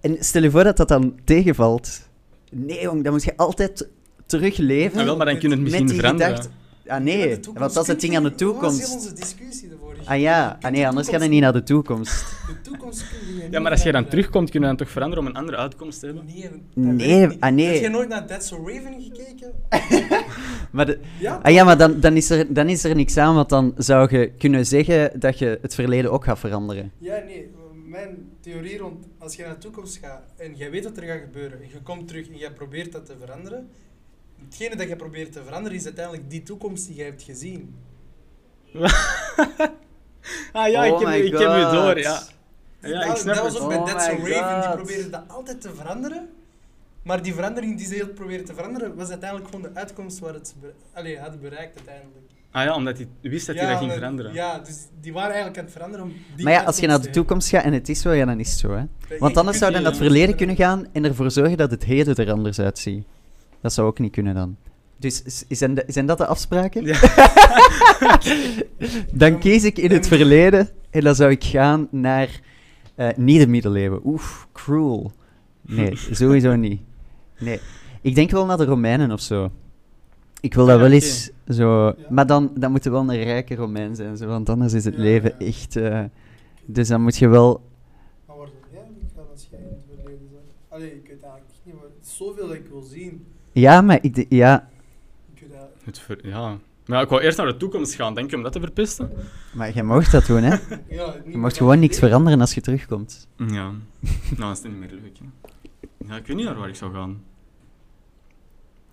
En stel je voor dat dat dan tegenvalt. Nee, jong, dan moet je altijd terugleven. Ah, wel, maar dan kun je het misschien veranderen. gedachte- Ah nee, want als het ding aan de Wat was heel toekomst... onze discussie Ah ja, ah nee, anders gaat het niet naar de toekomst. De toekomst kun je niet Ja, maar als jij dan terugkomt, kun je dan toch veranderen om een andere uitkomst te hebben? Nee, Nee, ah, nee. Heb jij nooit naar That's So Raven gekeken? Maar de, Ja? ah ja, maar dan, dan, is er, dan is er niks aan, want dan zou je kunnen zeggen dat je het verleden ook gaat veranderen. Ja, nee. Mijn theorie rond, als je naar de toekomst gaat en jij weet wat er gaat gebeuren en je komt terug en jij probeert dat te veranderen, hetgene dat je probeert te veranderen is uiteindelijk die toekomst die jij hebt gezien. Ah ja, Oh ik, heb, my ik heb je door, ja. Ja, ik dat, snap dat het. was ook bij Oh Raven, die probeerde dat altijd te veranderen. Maar die verandering die ze heel probeerden te veranderen, was uiteindelijk gewoon de uitkomst waar het ze be- allee, hadden bereikt uiteindelijk. Ah ja, omdat hij wist dat hij dat ging veranderen. Ja, dus die waren eigenlijk aan het veranderen om die Maar ja, als je naar de toekomst gaat en het is zo, ja, dan is het zo, hè. Want anders zou je naar het verleden kunnen gaan en ervoor zorgen dat het heden er anders uitziet. Dat zou ook niet kunnen dan. Dus is- zijn, de- zijn dat de afspraken? Ja. dan kies ik in het verleden en dan zou ik gaan naar eh niet de middeleeuwen. Oef, cruel. Nee, sowieso niet. Nee. Ik denk wel naar de Romeinen of zo. Ik wil dat Ja, wel eens zo... Ja. Maar dan, dan moet je wel een rijke Romein zijn, zo, want anders is het Ja, leven ja. echt... eh, dus dan moet je wel... Maar waar jij als jij in het verleden zou? Allee, ik weet eigenlijk niet, maar het is zoveel dat ik wil zien. Ja, maar ik... Ja. Het ver- ja. Maar ja, ik wou eerst naar de toekomst gaan, denk je, om dat te verpesten? maar je mag dat doen, hè. Ja, Je mag gewoon niks veranderen als je terugkomt. Ja. nou, is het niet meer leuk, hè. Ja, ik weet niet naar waar ik zou gaan.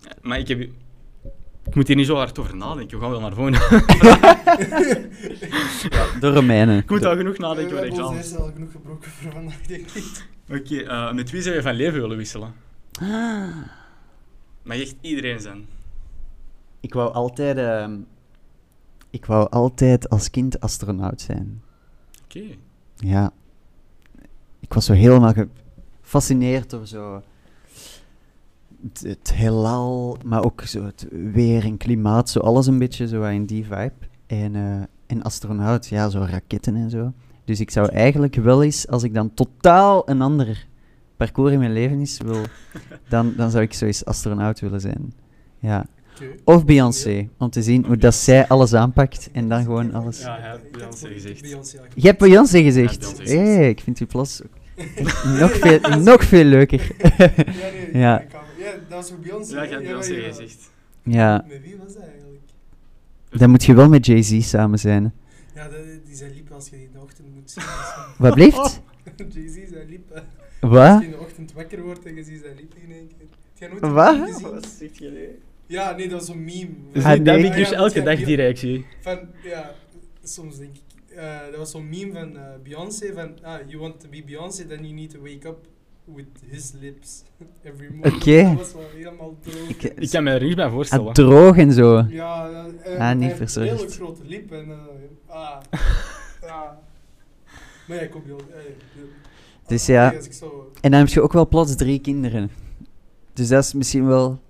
Ja, Maar ik heb... Ik moet hier niet zo hard over nadenken, we gaan wel naar voren. De Romeinen. ik moet De- al genoeg nadenken we over hebben ons examens. eerst al genoeg gebroken voor vandaag, denk ik. Oké, eh, met wie zou je van leven willen wisselen? Mag echt iedereen zijn. Ik wou altijd... ehm, ik wou altijd als kind astronaut zijn. Oké. Ja. Ik was zo helemaal gefascineerd door zo... Het, het heelal, maar ook zo het weer en klimaat, zo alles een beetje zo in die vibe. En, eh, en astronaut, ja, zo raketten en zo. Dus ik zou eigenlijk wel eens, als ik dan totaal een ander parcours in mijn leven is, wil, dan, dan zou ik zo eens astronaut willen zijn. Ja. Of Beyoncé, om te zien hoe dat zij alles aanpakt en dan gewoon alles... Ja, hij heeft Ik Beyoncé heb gezegd. Je hebt Beyoncé gezegd. Ja, Beyoncé Hé, gezegd. ik vind die plots nog veel, nog veel leuker. Ja, nee, Ja. ik kan- ja, dat was voor Beyoncé. Ja, ik heb Ja, Beyoncé ja. gezegd. ja, Met wie was dat eigenlijk? dan moet je wel met Jay-Z samen zijn. Ja, dat, die zijn liep als je die in de ochtend moet zien. Wat blijft? Jay-Z zijn liep. hè. Als Wat? je in de ochtend wakker wordt en je ziet zijn liep in één keer. Nooit een Wat? Ja, nee, dat was een meme. Dus Ah, dat heb ik dus Ja, elke ja, dag die reactie. Van, ja, soms denk ik. eh, dat was zo'n meme van eh, Beyoncé van, ah, you want to be Beyoncé, then you need to wake up with his lips every morning. Oké. Dat was wel helemaal droog. Ik, Ik kan me er niet bij voorstellen. ah, droog en zo. Ja, eh, eh, Ah, hij niet verzorgd. hele grote lip en, ah, ja. Maar ja, ik kom heel, Dus ah, ja. Zo, En dan heb je ook wel plots drie kinderen. Dus dat is misschien wel...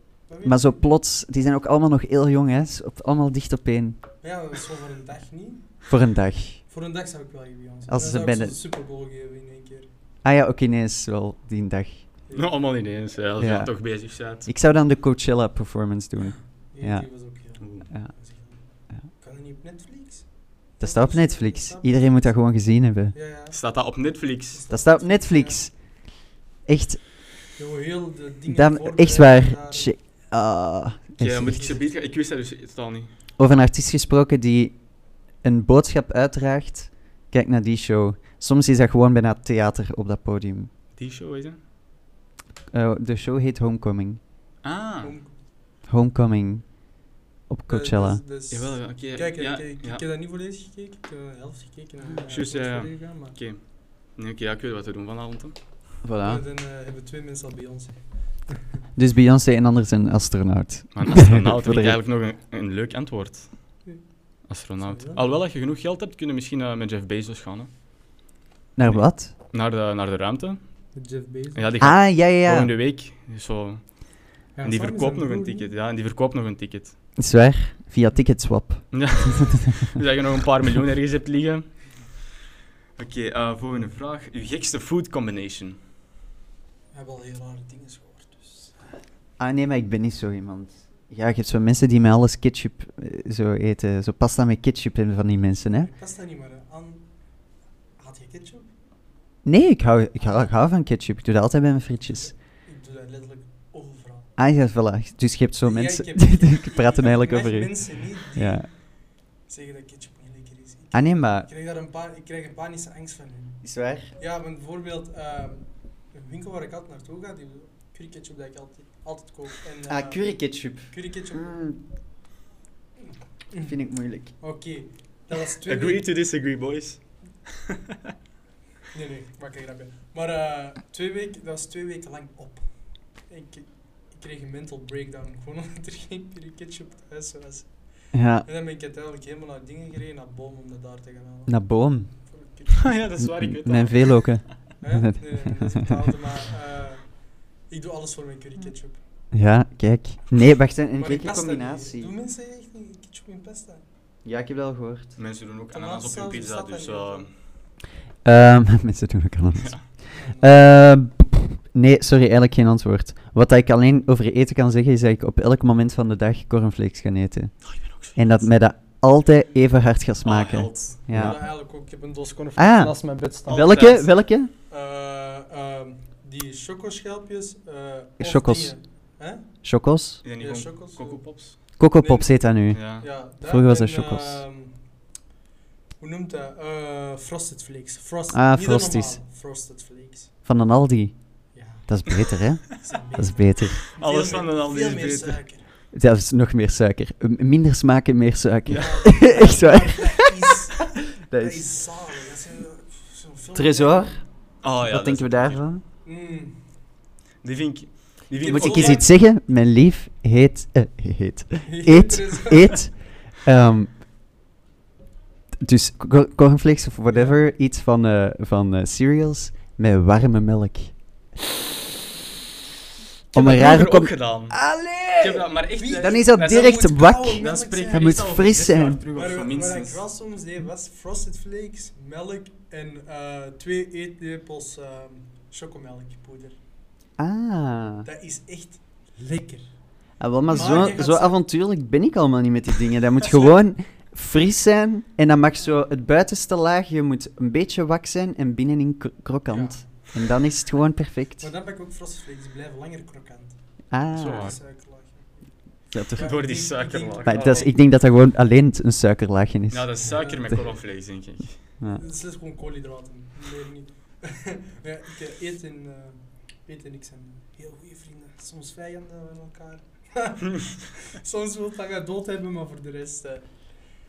Maar zo plots, die zijn ook allemaal nog heel jong, hè. Allemaal dicht op één. Ja, dat is zo voor een dag niet. Voor een dag. Voor een dag zou ik wel even. Als Dan ze zou ik Super Bowl geven in één keer. Ah ja, oké, nee, is wel die dag. Nou, allemaal ineens, ja, als je Ja. dan toch bezig bent. Ik zou dan de Coachella performance doen. Ja. die was ook heel. Ja. Ja. Kan dat niet op Netflix? Dat staat op Netflix. Iedereen moet dat gewoon gezien hebben. Ja, ja. Staat dat op Netflix? Dat staat op Netflix. Echt, Ja, hoe heel de dingen voorbereiden echt waar. daar. Ah, echt- dan moet ik ze. Ik wist dat dus totaal niet. Over een artiest gesproken die een boodschap uitdraagt. Kijk naar die show. Soms is dat gewoon bijna theater op dat podium. Die show is het? Eh, de show heet Homecoming. Ah, Om- Homecoming. Op eh, Coachella. dus- dus- jawel, ja, oké. Kijk, ja, kijk, ik, ja. ik heb dat niet volledig gekeken. Ik heb de helft gekeken. En, eh, Juist, ja, ja. Oké. Nee, oké, ja, ik weet wat we doen vanavond. Voilà. Dan eh, hebben twee mensen al bij ons. Dus Beyoncé en anders een astronaut. Maar een astronaut vind ik eigenlijk nog een, een leuk antwoord. Astronaut. Alhoewel, als je genoeg geld hebt, kunnen we misschien eh, met Jeff Bezos gaan. Hè. Naar wat? Naar, de, naar de ruimte. Met Jeff Bezos. Ja, die gaat Ah, ja, ja, ja. volgende week. Zo. Ja, en die verkoopt nog een ticket. Ja, en die verkoopt nog een ticket. Is waar. Via Ticketswap. Ja. dus dat je nog een paar miljoen ergens hebt liggen. Oké, eh, volgende vraag. Uw gekste food combination? heb al heel rare dingen gehoord. Ah nee, maar ik ben niet zo iemand. Ja, je hebt zo mensen die met alles ketchup eh, zo eten. Zo pasta met ketchup en van die mensen, hè? Ik past dat niet, maar eh, aan. Had je ketchup? Nee, ik hou, ik hou, ik hou van ketchup. Ik doe dat altijd bij mijn frietjes. Ik doe dat letterlijk overal. Ah ja, voilà. Dus je hebt zo Ja, mensen ik heb- die praten eigenlijk over u. mensen niet die Ja. zeggen dat ketchup niet lekker is. Ik, Ah nee, maar... ik, krijg daar een pa- ik krijg een panische angst van. Is waar? Ja, bijvoorbeeld ehm, een winkel waar ik altijd naartoe ga, die curry ketchup dat ik altijd, altijd koop. En, Ah, eh, curry ketchup. Curry ketchup. Mm, vind ik moeilijk. Oké, dat was twee Agree to disagree, boys. Nee, nee, maak een grapje. Maar eh, twee weken, dat was twee weken lang op. Ik, ik kreeg een mental breakdown, gewoon omdat er geen curry ketchup thuis was. Ja, En dan ben ik uiteindelijk helemaal naar dingen gereden, naar Boom, om dat daar te gaan halen. naar boom. Ah ja, dat is waar, ik weet dat. Mijn veeloken. Hè? Nee, nee, nee, dat is betaald, maar eh, ik doe alles voor mijn curry ketchup. Ja, kijk. Nee, wacht, een, gekke combinatie. Doen mensen echt niet ketchup in pasta? Ja, ik heb dat al gehoord. Mensen doen ook ananas op hun pizza, dus... eh, Ehm mensen doen ook anders. Ehm, nee, sorry, eigenlijk geen antwoord. Wat ik alleen over eten kan zeggen, is dat ik op elk moment van de dag cornflakes ga eten. oh, ik ben ook zo En dat mij dat altijd even hard gaat Ah, smaken. held. Ja. Ja. eigenlijk ook. Ik heb een doos Ah. cornflakes naast mijn bed staan. Wel- Welke? Altijd. Welke? Die chocoschelpjes. eh of Chocos. Hè? Chocos? Dat niet Ja, gewoon chocos, Coco eh. Pops? Coco Pops heet dat nu. Ja. Ja, dat Vroeger was dat chocos. ehm, hoe noemt dat? Eh, frosted Flakes. Frost, Ah, Frosties. Frosted Flakes. Van een Aldi. Ja, Dat is beter, hè? Dat is beter. Alles van een Aldi Veel is meer beter. suiker. Dat is nog meer suiker. Minder smaak en meer suiker. Ja, Echt waar. Dat is, Dat dat is... is zalig. Dat is een- zo'n film- Tresor? Oh, ja, Wat denken we daarvan? Mm. Die vind ik... Die vind Moet ik eens iets zeggen? Mijn lief heet... eh, heet. Eet, eet. ehm, dus co- cornflakes of whatever, iets van, eh, van eh, cereals met warme melk. Ik heb Om een rare ook com- gedaan. Ik Allee! heb dat, maar echt... Wie- Dan is dat direct moet wak. koude melk Dan zijn. spreek Dat je moet fris zijn. ik minstens. soms deed was Frosted Flakes, melk en eh, twee eetlepels ehm chocomelkpoeder. Ah. Dat is echt lekker. Ah, wel, maar Maar zo, zo avontuurlijk ben ik allemaal niet met die dingen. Dat moet Dat gewoon fris zijn en dan mag zo het buitenste laagje moet een beetje wak zijn en binnenin kro- krokant. En dan is het gewoon perfect. Maar dan pak ik ook Frosted Flakes, die blijven langer krokant. Ah. Zo. Door die suikerlaag. Ja, toch. Ja, Door ik die denk- suikerlaag. ik Maar denk- dat is, ik denk dat dat gewoon alleen een suikerlaagje is. Ja, dat is suiker met cornflakes, denk ik. Ja. Het is gewoon koolhydraten, meer niet. ja, ik eh, eet en, eh, eet en ik zijn heel goede vrienden. Soms vijanden van elkaar. Soms wil hij mij dood hebben, maar voor de rest... eh,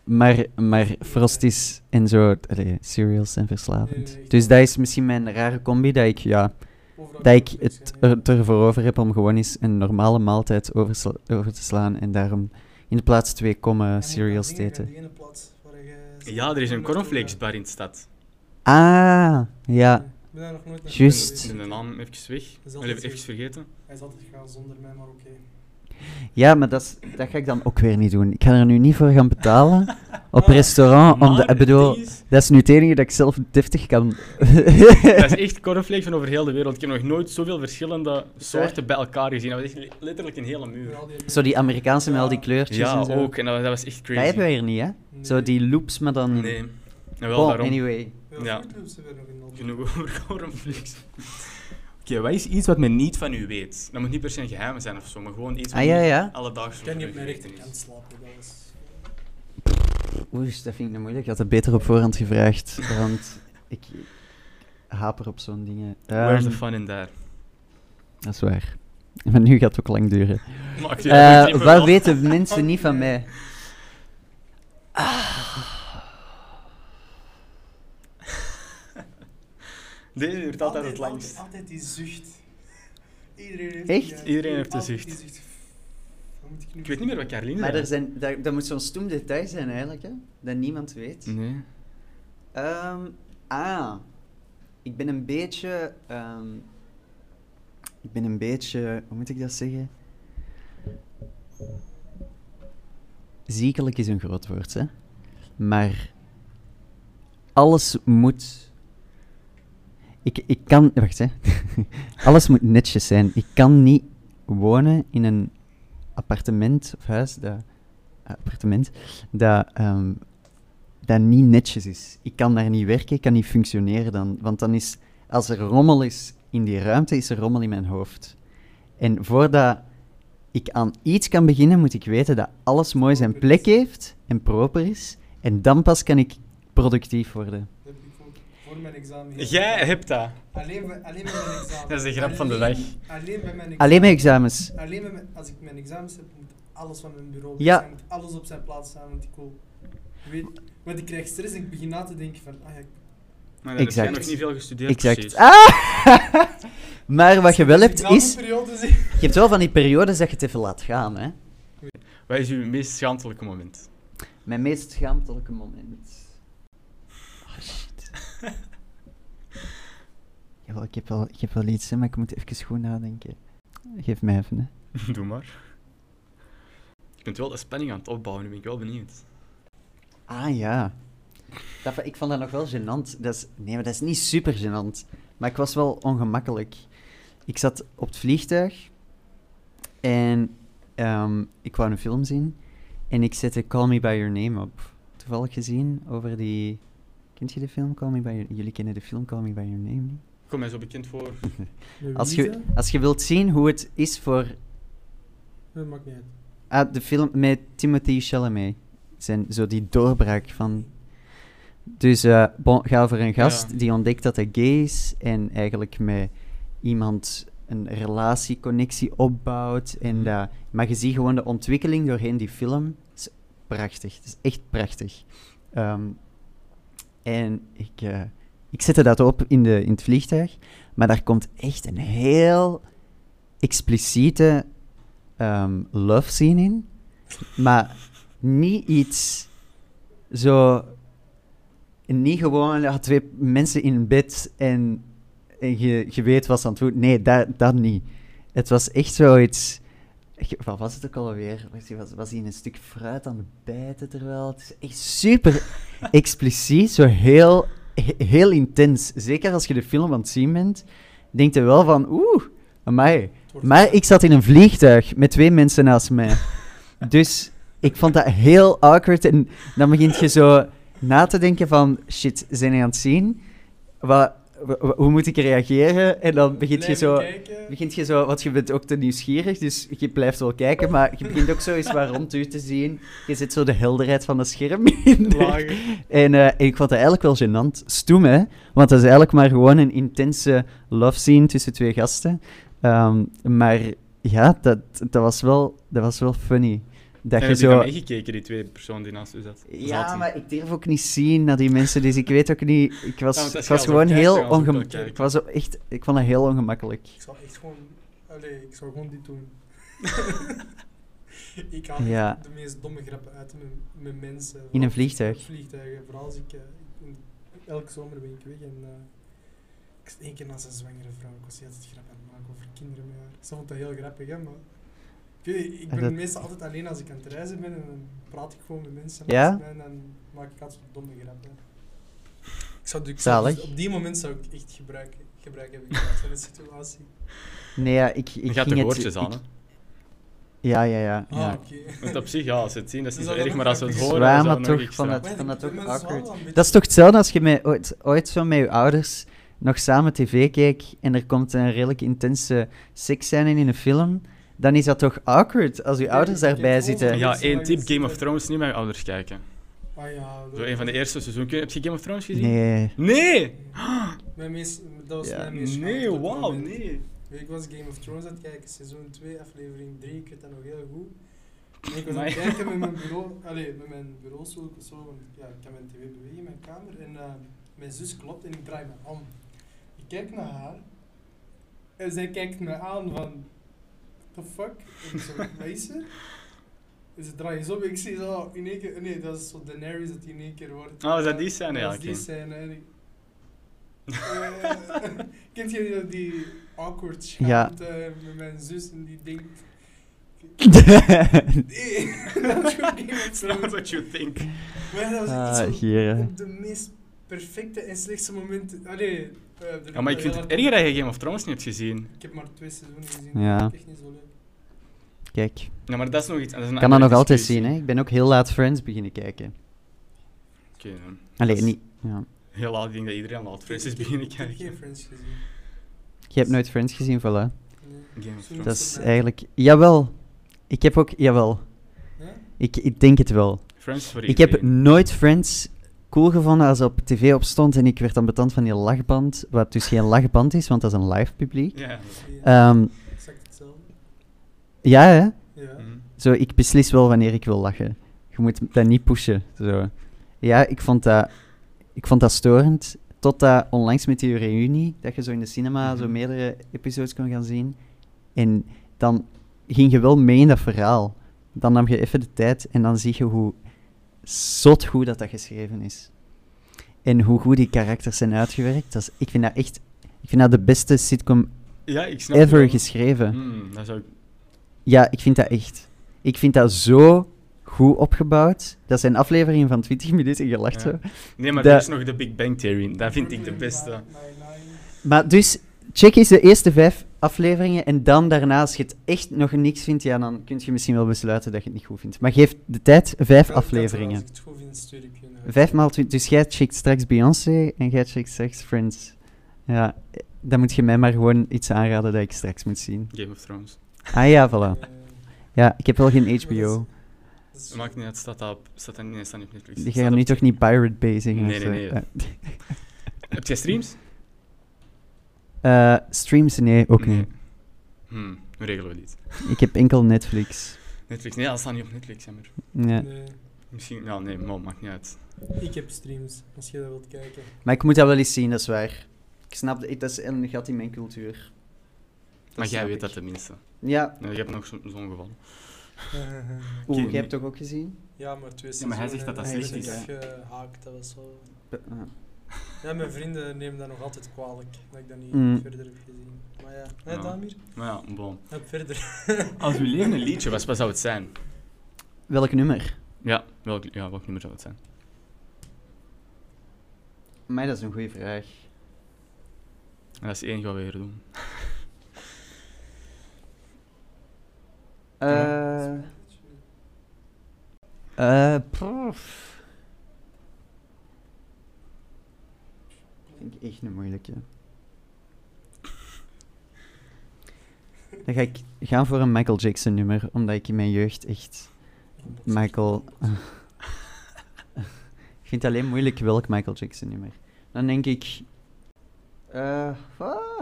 Maar, maar Frosties en zo, allee, cereals zijn Nee, verslavend. nee, Dus dat is misschien mijn rare combi, dat ik, ja, overal dat ik het er, ervoor over heb om gewoon eens een normale maaltijd over, over te slaan en daarom in de plaats twee En kommen dat te aan eten. je- Ja, er is een naartoe cornflakes gaat. bar in de stad. Ah, ja. Ik ben daar nog nooit naar Juist. Ik ben de naam even weg. even, even vergeten. Hij is altijd gegaan zonder mij, maar oké. Ja, maar dat, is, dat ga ik dan ook weer niet doen. Ik ga er nu niet voor gaan betalen op Ah, restaurant. Om de, ik bedoel, is, dat is nu het enige dat ik zelf deftig kan. dat is echt cornflakes van over heel de wereld. Ik heb nog nooit zoveel verschillende soorten bij elkaar gezien. Dat was echt le- letterlijk een hele muur. Zo die Amerikaanse met al die kleurtjes Ja, en zo. ook. En dat, was- dat was echt Dat crazy. hebben we hier niet, hè? Nee. Zo die loops, maar dan... Nee. En wel daarom. anyway. Ja, hebben nog in. Genoeg over cornflakes. Oké, wat is iets wat men niet van u weet? Dat moet niet per se een geheim zijn of zo, maar gewoon iets wat Ah, ja, ja. alledaags Ik kan niet op mijn rechterkant is. slapen, dat was... Oeh, dat vind ik nou moeilijk. Ik had het beter op voorhand gevraagd, want ik haper op zo'n dingen. Where's the Ehm, fun in there? dat is waar. Maar nu gaat het ook lang duren. Maakt Eh, wat wel. weten mensen niet van mij? Deze duurt altijd het Altijd, langst. altijd die zucht. Iedereen heeft Echt? die, Iedereen heeft een altijd zucht. moet ik nu Ik weet niet meer wat Carline Maar zei. er zijn, dat, dat moet zo'n stoem detail zijn eigenlijk, hè? Dat niemand weet. Nee. Ehm, ah, ik ben een beetje. ehm, ik ben een beetje. Hoe moet ik dat zeggen? Ziekelijk is een groot woord, hè? Maar. Alles moet. Ik, ik kan... Wacht, hè. Alles moet netjes zijn. Ik kan niet wonen in een appartement of huis, dat, appartement, dat, ehm, dat niet netjes is. Ik kan daar niet werken, ik kan niet functioneren dan. Want dan is... Als er rommel is in die ruimte, is er rommel in mijn hoofd. En voordat ik aan iets kan beginnen, moet ik weten dat alles mooi zijn plek heeft en proper is. En dan pas kan ik productief worden. Dat heb ik ook voor mijn examen. Jij hebt dat. Alleen, bij- alleen met mijn examen. Dat is de grap van de dag. Alleen bij mijn examen. Alleen examens. Alleen met mijn- als ik mijn examens heb, moet alles van mijn bureau Ja. zijn, moet alles op zijn plaats staan, want ik wil... ik Weet, want ik krijg stress en ik begin na te denken van, ah ja, ik- Maar heb jij nog niet veel gestudeerd, Exact. precies. Ah! maar wat je wel hebt, is... Je hebt wel van die periodes dat je het even laat gaan, hè. Wat is uw meest schaamtelijke moment? Mijn meest schaamtelijke moment. Oh, shit. Jawel, ik heb wel, ik heb wel iets, hè, maar ik moet even goed nadenken. Geef mij even, hè. Doe maar. Je bent wel de spanning aan het opbouwen, nu ben ik wel benieuwd. Ah, ja. Dat, ik vond dat nog wel gênant. Dat is, nee, maar dat is niet super gênant. Maar ik was wel ongemakkelijk. Ik zat op het vliegtuig en ehm, ik wou een film zien. En ik zette Call Me By Your Name op. Toevallig gezien over die... Kent je de film Call Me By Your... Jullie kennen de film Call Me By Your Name niet? Kom mij zo bekend voor. Als je, als je wilt zien hoe het is voor... Dat maakt niet uit. Ah, de film met Timothy Chalamet. Zijn zo die doorbraak van... Dus eh bon, ga over een gast Ja. die ontdekt dat hij gay is en eigenlijk met iemand een relatieconnectie opbouwt. En Mhm. dat, maar je ziet gewoon de ontwikkeling doorheen die film. Het is prachtig. Het is echt prachtig. Ehm, en ik, eh, ik zette dat op in, de, in het vliegtuig, maar daar komt echt een heel expliciete ehm, love scene in. Maar niet iets zo. Niet gewoon ja, twee mensen in bed en, en je, je weet wat ze aan het doen. Nee, dat, dat niet. Het was echt zoiets. Wat was het ook alweer? Was, was, hij een stuk fruit aan het bijten terwijl? Het is echt super expliciet, zo heel, he- heel intens. Zeker als je de film aan het zien bent, denk je wel van oeh, wordt- Maar ik zat in een vliegtuig met twee mensen naast mij. Dus ik vond dat heel awkward. En dan begint je zo na te denken van... Shit, zijn die aan het zien? Wat, wa- wa- hoe moet ik reageren? En dan begint je zo... Begint je zo, want je bent ook te nieuwsgierig, dus je blijft wel kijken, maar je begint ook zo eens wat rond u te zien. Je zit zo de helderheid van het scherm in. En eh, ik vond het eigenlijk wel gênant. Stoem, hè? Want dat is eigenlijk maar gewoon een intense love scene tussen twee gasten. Ehm, maar ja, dat, dat, was wel, dat was wel funny. Dat je heb je zo... meegekeken, die twee personen die naast u zat? Ja, maar ik durf ook niet zien naar die mensen, dus ik weet ook niet... Ik was, ik was gewoon heel ongemakkelijk. Ik was ook echt... Ik vond dat heel ongemakkelijk. Ik zou echt gewoon... Allee, ik zou gewoon dit doen. ik haal Ja. de meest domme grappen uit met, met mensen. In een vliegtuig? Vliegtuigen. Vooral als ik... eh, ik ben- elke zomer ben ik weg en... eh, ik één keer naast een zwangere vrouw. Ik was heel het grap aan het maken over kinderen met haar. Ze vond dat heel grappig, hè, maar... Ik, weet ik En ben dat- meestal altijd alleen als ik aan het reizen ben en dan praat ik gewoon met mensen Ja? en dan maak ik altijd domme grappen. Ik zou, ik zou dus op die moment zou ik echt gebruik, gebruik hebben gemaakt van de situatie. Nee, ja, ik, Je ik gaat ging de het... woordjes aan, hè? Ja, ja, ja. Ah, ja. Want op zich, ja, als ze het zien, dat is niet zo erg, maar als ze het horen, dan is dat maar nog toch extra. van het- van dat ook awkward. beetje- Dat is toch hetzelfde als je met, ooit, ooit zo met je ouders nog samen tv keek en er komt een redelijk intense seksscène in een film, dan is dat toch awkward als je Ik ouders daarbij zitten. Ja, één tip, Game of Thrones, niet met je ouders kijken. Ah ja. Zo een van de eerste seizoenen. Heb je Game of Thrones gezien? Nee. Nee! Mijn meest, dat was Ja. mijn meest Nee, wauw, nee. Ik was Game of Thrones aan het kijken, seizoen 2, aflevering 3, ik weet dat nog heel goed. En ik was aan het kijken met mijn bureau, allee, met mijn of zo, want ja, ik kan mijn tv bewegen in mijn kamer. En eh, mijn zus klopt en ik draai me om. Ik kijk naar haar en zij kijkt me aan van, the fuck? En ik zo, wat is er? En ze draait eens op en ik zie zo in één keer, nee, dat is zo Daenerys dat die in één keer wordt. Oh, is dat die scène? Ja, Dat is die scène. En Eh, kent je die, die awkward Ja. schaamte met mijn zus en die denkt... Nee, dat is Thrones. what you think. Maar ja, dat was Ah, echt zo op de meest perfecte en slechtste momenten. Allee, Ja, er- Ja, maar ik vind het erger dat je Game of Thrones niet hebt gezien. Ik heb maar twee seizoenen gezien. Ja. Dat is echt niet zo leuk. Kijk, Ja, maar dat is nog iets. Dat is een ik kan dat nog altijd discussie. zien, hè. Ik ben ook heel laat Friends beginnen kijken. Oké, ja. Allee, Dat is niet... Ja. Heel laat, ik denk dat iedereen laat Friends is beginnen Ik heb kijken. geen Friends gezien. Je hebt nooit Friends gezien, voilà. Nee. Game of Thrones. Dat is eigenlijk... Jawel. Ik heb ook... Jawel. Ja? Ik, ik denk het wel. Friends voor Ik heb iedereen. nooit Friends cool gevonden als op tv opstond en ik werd dan betand van die lachband, wat dus geen lachband is, want dat is een live publiek. Ja. Ehm, exact hetzelfde. ja, hè? Ja. Mhm. Zo, ik beslis wel wanneer ik wil lachen. Je moet dat niet pushen. Zo. Ja, ik vond dat, ik vond dat storend. Totdat onlangs met die reunie, dat je zo in de cinema zo Mhm. meerdere episodes kon gaan zien. En dan ging je wel mee in dat verhaal. Dan nam je even de tijd en dan zie je hoe zot goed dat, dat geschreven is. En hoe goed die karakters zijn uitgewerkt. Dat is, ik vind dat echt... Ik vind dat de beste sitcom Ja, ik snap ever wel. geschreven. Hmm, dat zou. Ja, ik vind dat echt. Ik vind dat zo goed opgebouwd. Dat zijn afleveringen van 20 minuten gelacht Ja. zo. Nee, maar De- er is nog de Big Bang Theory. Dat vind ik de beste. Maar dus, check eens de eerste vijf afleveringen en dan daarna, als je het echt nog niks vindt, ja, dan kun je misschien wel besluiten dat je het niet goed vindt. Maar geef de tijd, vijf afleveringen. Als ik het goed vind, stuur ik je een- Vijf maal twintig. Dus jij checkt straks Beyoncé en jij checkt straks Friends. Ja, dan moet je mij maar gewoon iets aanraden dat ik straks moet zien. Game of Thrones. Ah ja, voilà. Eh, Ja, ik heb wel geen HBO. Dat maakt niet uit, staat dat op... Staat dat, nee, staat niet op Netflix. Je gaat nu toch niet Pirate Bay zeggen? Nee, nee, nee. Heb jij streams? Eh, eh, streams? Nee, ook Nee. niet. Hmm, hoe regelen we dit? Ik heb enkel Netflix. Netflix? Nee, dat staat niet op Netflix, jammer. Ja. Nee, Misschien... Ja, nee, maar maakt niet uit. ik heb streams, als je dat wilt kijken. Maar ik moet dat wel eens zien, dat is waar. Ik snap dat, dat is een gat in mijn cultuur. Maar jij weet ik. dat tenminste. Ja. Nee, je hebt nog zo- zo'n geval. Oeh, Oké. jij hebt toch ook gezien? ja, maar twee Ja, maar hij seizoenen zegt dat dat slecht ik is. gehaakt, dat was zo... Ja, mijn vrienden nemen dat nog altijd kwalijk, dat ik dat niet Mm. verder heb gezien. Maar ja, nee, Ja. Damir? Maar ja, bon. Heb verder. Als uw leven een liedje was, wat zou het zijn? Welk nummer? Ja, welk, ja, welk nummer zou het zijn? Maar dat is een goede vraag. En dat is het enige wat we hier doen. Eh eh. Vind ik echt een moeilijke. Dan ga ik gaan voor een Michael Jackson nummer, omdat ik in mijn jeugd echt Michael. ik vind het alleen moeilijk welk Michael Jackson nummer. Dan denk ik. eh ah,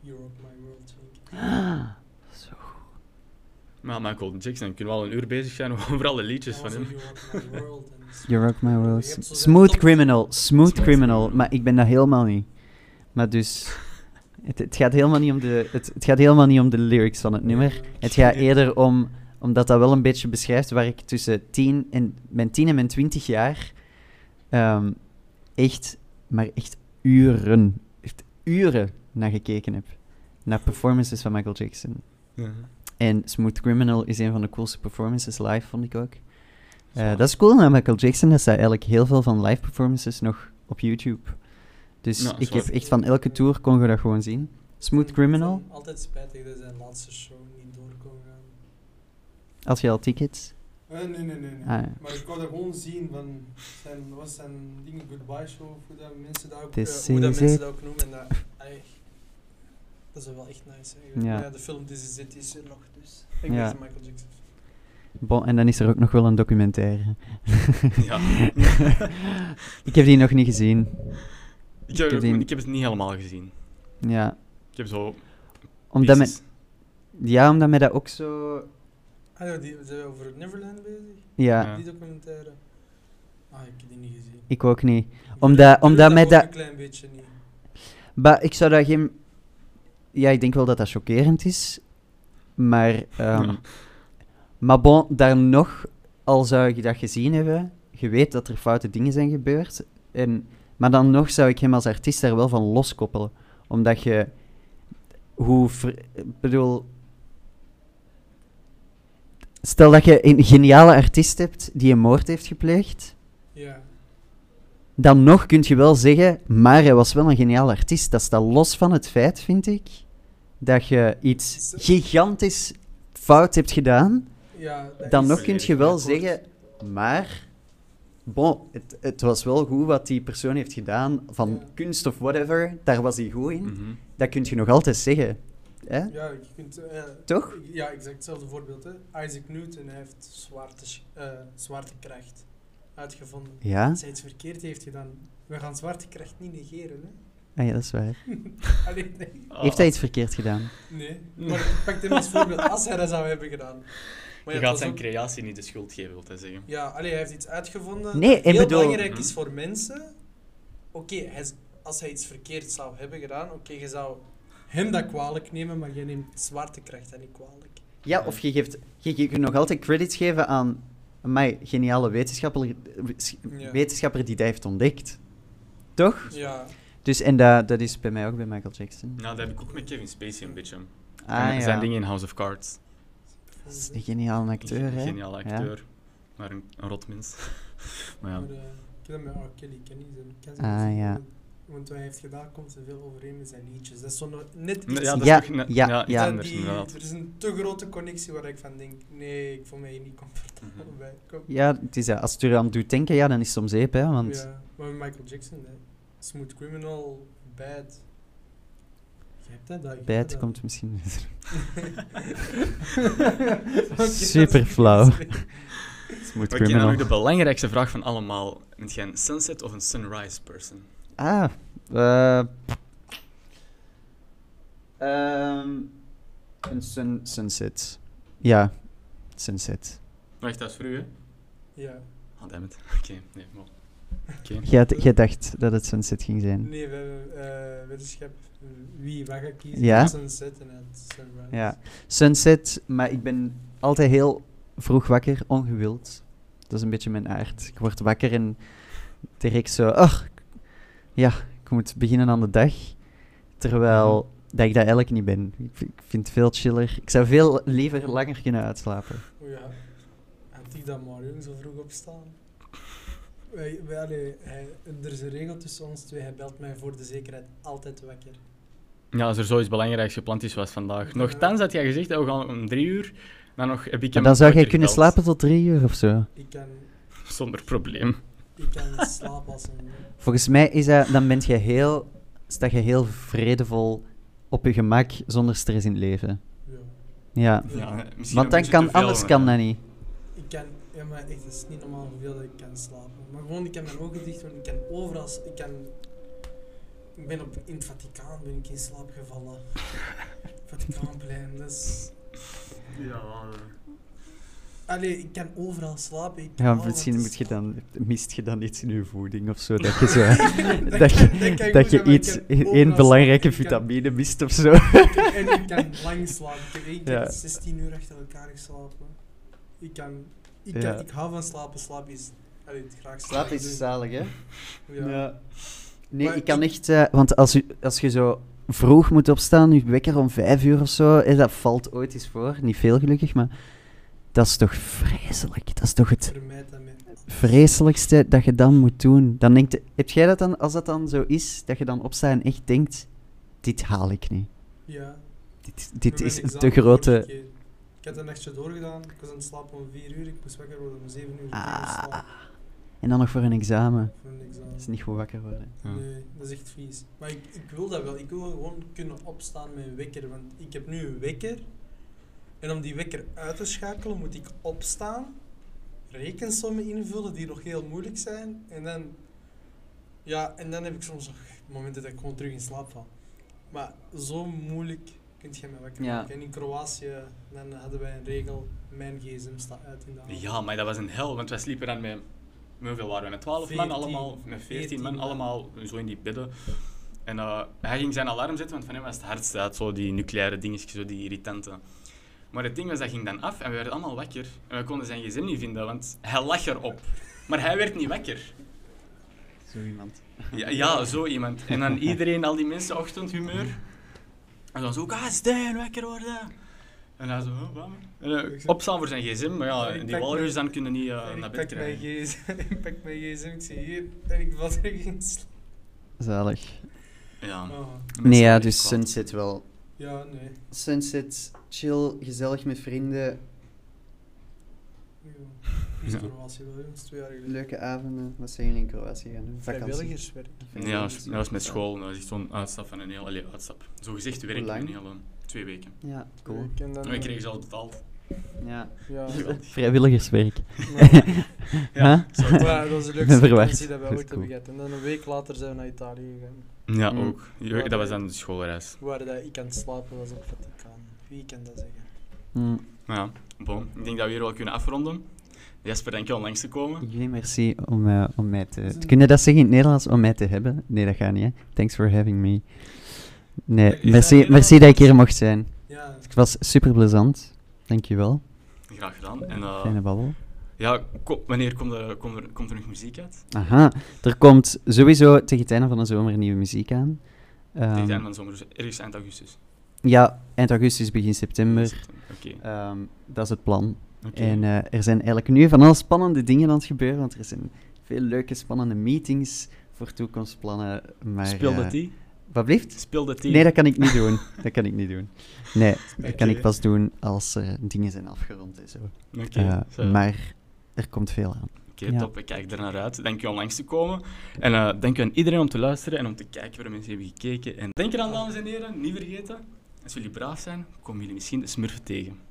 You Rock My World, zo. Maar Michael Jackson, kunnen we al een uur bezig zijn over alle liedjes van hem. You Rock My World. Smooth criminal. Smooth criminal. Maar ik ben dat helemaal niet. Maar dus. Het, het, gaat helemaal niet om de, het, het gaat helemaal niet om de lyrics van het nummer. Het gaat eerder om. Omdat dat wel een beetje beschrijft waar ik tussen 10 en, mijn 10 en mijn 20 jaar. ehm, echt. Maar echt uren. Echt uren naar gekeken heb. Naar performances van Michael Jackson. Ja. En Smooth Criminal is een van de coolste performances live, vond ik ook. Eh, dat is cool aan Michael Jackson, dat staat eigenlijk heel veel van live performances nog op YouTube. Dus Ja, ik heb echt van elke tour kon je dat gewoon zien. Smooth Criminal, Altijd spijtig dat zijn laatste show niet door kon gaan. als je al tickets. Eh, nee, nee, nee. nee. Ah, ja. Maar ik wou dat gewoon zien van zijn, wat was zijn ding, goodbye show, hoe dat mensen dat ook, eh, hoe dat mensen dat ook noemen. En dat, dat is wel echt nice. Ja. De film This Is It is er nog, dus ik Ja. ben Michael Jackson. Bon, en dan is er ook nog wel een documentaire. Ja. ik heb die nog niet gezien. Ik heb, Ik heb die- ik heb het niet helemaal gezien. Ja, Ik heb zo... omdat, me, ja, omdat mij dat ook zo... Ah ja, die, zijn we over Neverland bezig? Ja, Ja. Die documentaire? Ah, ik heb die niet gezien. ik ook niet. Ik Omdat- ik omdat mij ook dat- een klein beetje niet. Maar ik zou dat geen... Ja, ik denk wel dat dat chockerend is. Maar... ehm, Ja. Maar bon, dan nog, al zou je dat gezien hebben, je weet dat er foute dingen zijn gebeurd. En, maar dan nog zou ik hem als artiest daar wel van loskoppelen. Omdat je... Hoe... bedoel... Stel dat je een geniale artiest hebt die een moord heeft gepleegd. Ja. dan nog kun je wel zeggen, maar hij was wel een geniaal artiest. Dat staat los van het feit, vind ik, dat je iets gigantisch fout hebt gedaan. Ja, dat Dan nog kun je wel zeggen, maar... Bon, het, het was wel goed wat die persoon heeft gedaan, van Ja. kunst of whatever, daar was hij goed in. Mhm. Dat kun je nog altijd zeggen. Hè? Ja, je kunt... eh, Toch? Ja, exact hetzelfde voorbeeld. Hè. Isaac Newton heeft zwaarte, eh, zwaartekracht uitgevonden. Ja? Als hij iets verkeerd heeft gedaan, we gaan zwaartekracht niet negeren. Hè. Ah, ja, dat is waar. Allee, nee. Ah, Heeft hij iets verkeerd gedaan? Nee, maar ik pak hem als voorbeeld als hij dat zou hebben gedaan. Maar Je ja, gaat zijn ook- creatie niet de schuld geven, wil hij zeggen. Ja, allee, hij heeft iets uitgevonden Nee, dat heel bedoel- belangrijk is Mhm. voor mensen. Oké, hij als hij iets verkeerd zou hebben gedaan, oké, je zou hem dat kwalijk nemen, maar je neemt zwaartekracht dat niet kwalijk. Ja, of je geeft... Je, je kunt nog altijd credits geven aan... Mijn geniale wetenschapper, wetenschapper die dat heeft ontdekt. Toch? Ja, Dus, en dat, dat is bij mij ook bij Michael Jackson. Nou, dat heb ik ook met Kevin Spacey een beetje. Ah, En ja. Zijn dingen in House of Cards. Dat is een geniale acteur, hè? Geniale Ja. acteur. Maar een, een rotmens. maar ja. maar, eh, ik heb dat met R. Kelly, ken je Ah, ja. Want wat hij heeft gedaan komt er veel overeen met zijn liedjes. Dat is zo net iets... Ja, dat Ja, is toch net- ja, ja, iets ja. dat anders die- inderdaad. er is een te grote connectie waar ik van denk, nee, ik voel mij hier niet comfortabel Mhm. bij. Kom. Ja, het is, dat. als het er aan doet denken, ja, dan is het soms zeep, hè. Want Ja, maar met Michael Jackson, hè. Smooth Criminal, Bad. Je hebt dat, je dat. komt misschien... Is Super flauw. Smooth Oké, dan nog de belangrijkste vraag van allemaal. Bent jij een sunset of een sunrise person? Ah, eh... ehm, een sun, sunset. Ja, sunset. Wacht, dat is voor u, hè? Ja. Oh, damn it. Oké, nee, maar... Oké. Jij, jij dacht dat het sunset ging zijn. Nee, we hebben eh, wetenschap. Wie, wat gaat kiezen? Ja? Sunset en het Sunrise. Ja. Sunset, maar ik ben altijd heel vroeg wakker, ongewild. Dat is een beetje mijn aard. Ik word wakker en direct zo, ach, ja, ik moet beginnen aan de dag. Terwijl dat ik dat eigenlijk niet ben. Ik, ik vind het veel chiller. Ik zou veel liever langer kunnen uitslapen. O ja. Had ik dat maar jong zo vroeg opstaan? Wij, wij, allee, hij, er is een regel tussen ons twee. Hij belt mij voor de zekerheid altijd wakker. Ja, als er zoiets belangrijks gepland is, was vandaag. Nochtans had jij gezegd dat we gaan om drie uur. Dan nog heb ik En hem dan zou jij kunnen slapen tot drie uur of zo. Ik kan, Zonder probleem. ik kan slapen als een... Volgens mij is dat, dan ben je heel, sta je heel vredevol op je gemak zonder stress in het leven. Ja. Ja. Ja, misschien Want dan beetje kan, veel, anders maar kan dat niet. Ik kan... Ja, maar echt, het is niet normaal hoeveel dat ik kan slapen. Maar gewoon, ik kan mijn ogen dicht doen. Ik kan overal... Ik kan... Ik ben op, in het Vaticaan ben ik in slaap gevallen. Vaticaanplein, dat is... Ja, Allee, ik kan overal slapen. Ik Ja, misschien moet je dan, mist je dan iets in je voeding of zo. Dat je, zo, Dat dat je, dat je iets, één belangrijke slapen. Ik kan- vitamine mist of zo. En ik kan lang slapen. Ik heb één keer Ja. 16 uur achter elkaar geslapen. Ik kan... Ik, kan, Ja. ik hou van slapen. Slaap is... Allee, het graag Slaap is zalig, hè? Ja. Nee, Maar ik kan ik- echt... eh, want als, u, als je zo vroeg moet opstaan, je wekker om vijf uur of zo, eh, dat valt ooit eens voor. Niet veel gelukkig, maar dat is toch vreselijk. Dat is toch het vreselijkste dat je dan moet doen. Dan denkt, heb jij dat dan, als dat dan zo is, dat je dan opstaat en echt denkt, dit haal ik niet. Ja. Dit, dit is te grote... had een nachtje doorgedaan. Ik was aan het slapen om 4 uur. Ik moest wakker worden om 7 uur. Ah, slapen en dan nog voor een examen. voor een examen. Dat is niet goed wakker worden. Ja. Nee, dat is echt vies. Maar ik, ik wil dat wel. Ik wil gewoon kunnen opstaan met een wekker. Want ik heb nu een wekker. En om die wekker uit te schakelen moet ik opstaan. Rekensommen invullen die nog heel moeilijk zijn. En dan... Ja, en dan heb ik soms nog momenten dat ik gewoon terug in slaap val. Maar zo moeilijk kun je mij wakker Ja. maken. En in Kroatië dan hadden wij een regel. Mijn gsm staat uit in de avond. Ja, maar dat was een hel, want wij sliepen dan met... Hoeveel waren we? Met 12 man 14, allemaal? Met 14 14 man, man. allemaal zo in die bedden. En eh, hij ging zijn alarm zetten, want van hem was het hardste uit, zo die nucleaire dingetjes, zo die irritante. Maar het ding was, dat ging dan af en we werden allemaal wakker. En we konden zijn gsm niet vinden, want hij lag erop. Maar hij werd niet wakker. Zo iemand. Ja, ja, zo iemand. En dan iedereen, al die mensen, ochtendhumeur. En dan zo, ah, Stijn, wakker worden. En hij zo, wat? En, eh, opstaan voor zijn gsm, maar ja, En die walrus dan kunnen niet eh, En naar ik bed krijgen. gsm, ik pak mijn gsm, ik zie hier, en ik val in slaap. Zalig. Ja. Ah, Nee, ja, dus. Sunset wel. ja, nee. Sunset, chill, gezellig met vrienden, Dus Ja. Kroatië twee jaar geleden. leuke avonden. Wat zijn jullie in Kroatië gaan doen? Vrijwilligerswerk. Ja, dat was- dat was met school. Dat was echt zo'n uitstap van een heel... Allee, uitstap. Zo gezegd werk lang? een hele... Twee weken. Ja, cool. Ik ken dan, En we kregen ze al betaald. Ja. Ja, Vrijwilligerswerk. Ja, Huh? dat was de leukste verward. vakantie dat we ooit hebben cool. gehad. En dan een week later zijn we naar Italië gegaan. Ja, Mm. ook. Ja, Dat was dan de schoolreis. Waar dat ik aan het slapen was op Vaticaan. Wie kan dat zeggen? Mm. Ja, bon. Ik denk dat we hier wel kunnen afronden. Jasper, dank je om langs te komen. Jullie merci om, eh, om mij te... Kun je dat zeggen in het Nederlands, om mij te hebben? Nee, dat gaat niet, hè? Thanks for having me. Nee, merci, merci dat ik hier mocht zijn. Ja, Het was super plezant. Dankjewel. Graag gedaan. En uh, Fijne babbel. ja, ko- wanneer komt er, komt, er, komt er nog muziek uit? Aha, er komt sowieso tegen het einde van de zomer nieuwe muziek aan. Tegen het Ehm, einde van de zomer, dus ergens eind augustus. Ja, eind augustus, begin september. Oké. Ehm, dat is het plan. En eh, er zijn eigenlijk nu van alle spannende dingen aan het gebeuren, want er zijn veel leuke, spannende meetings voor toekomstplannen. Maar, Speel de eh, tea. Wat blieft? Speel de tea. Nee, dat kan ik niet doen. Dat kan ik niet doen. Nee, dat kan ik pas doen als er dingen zijn afgerond en zo. Eh, maar er komt veel aan. Oké, Ja. top. Ik kijk er naar uit. Dank je om langs te komen. En eh dank je aan iedereen om te luisteren en om te kijken waar de mensen hebben gekeken. En denk eraan, dames en heren, niet vergeten, als jullie braaf zijn, komen jullie misschien de smurfen tegen.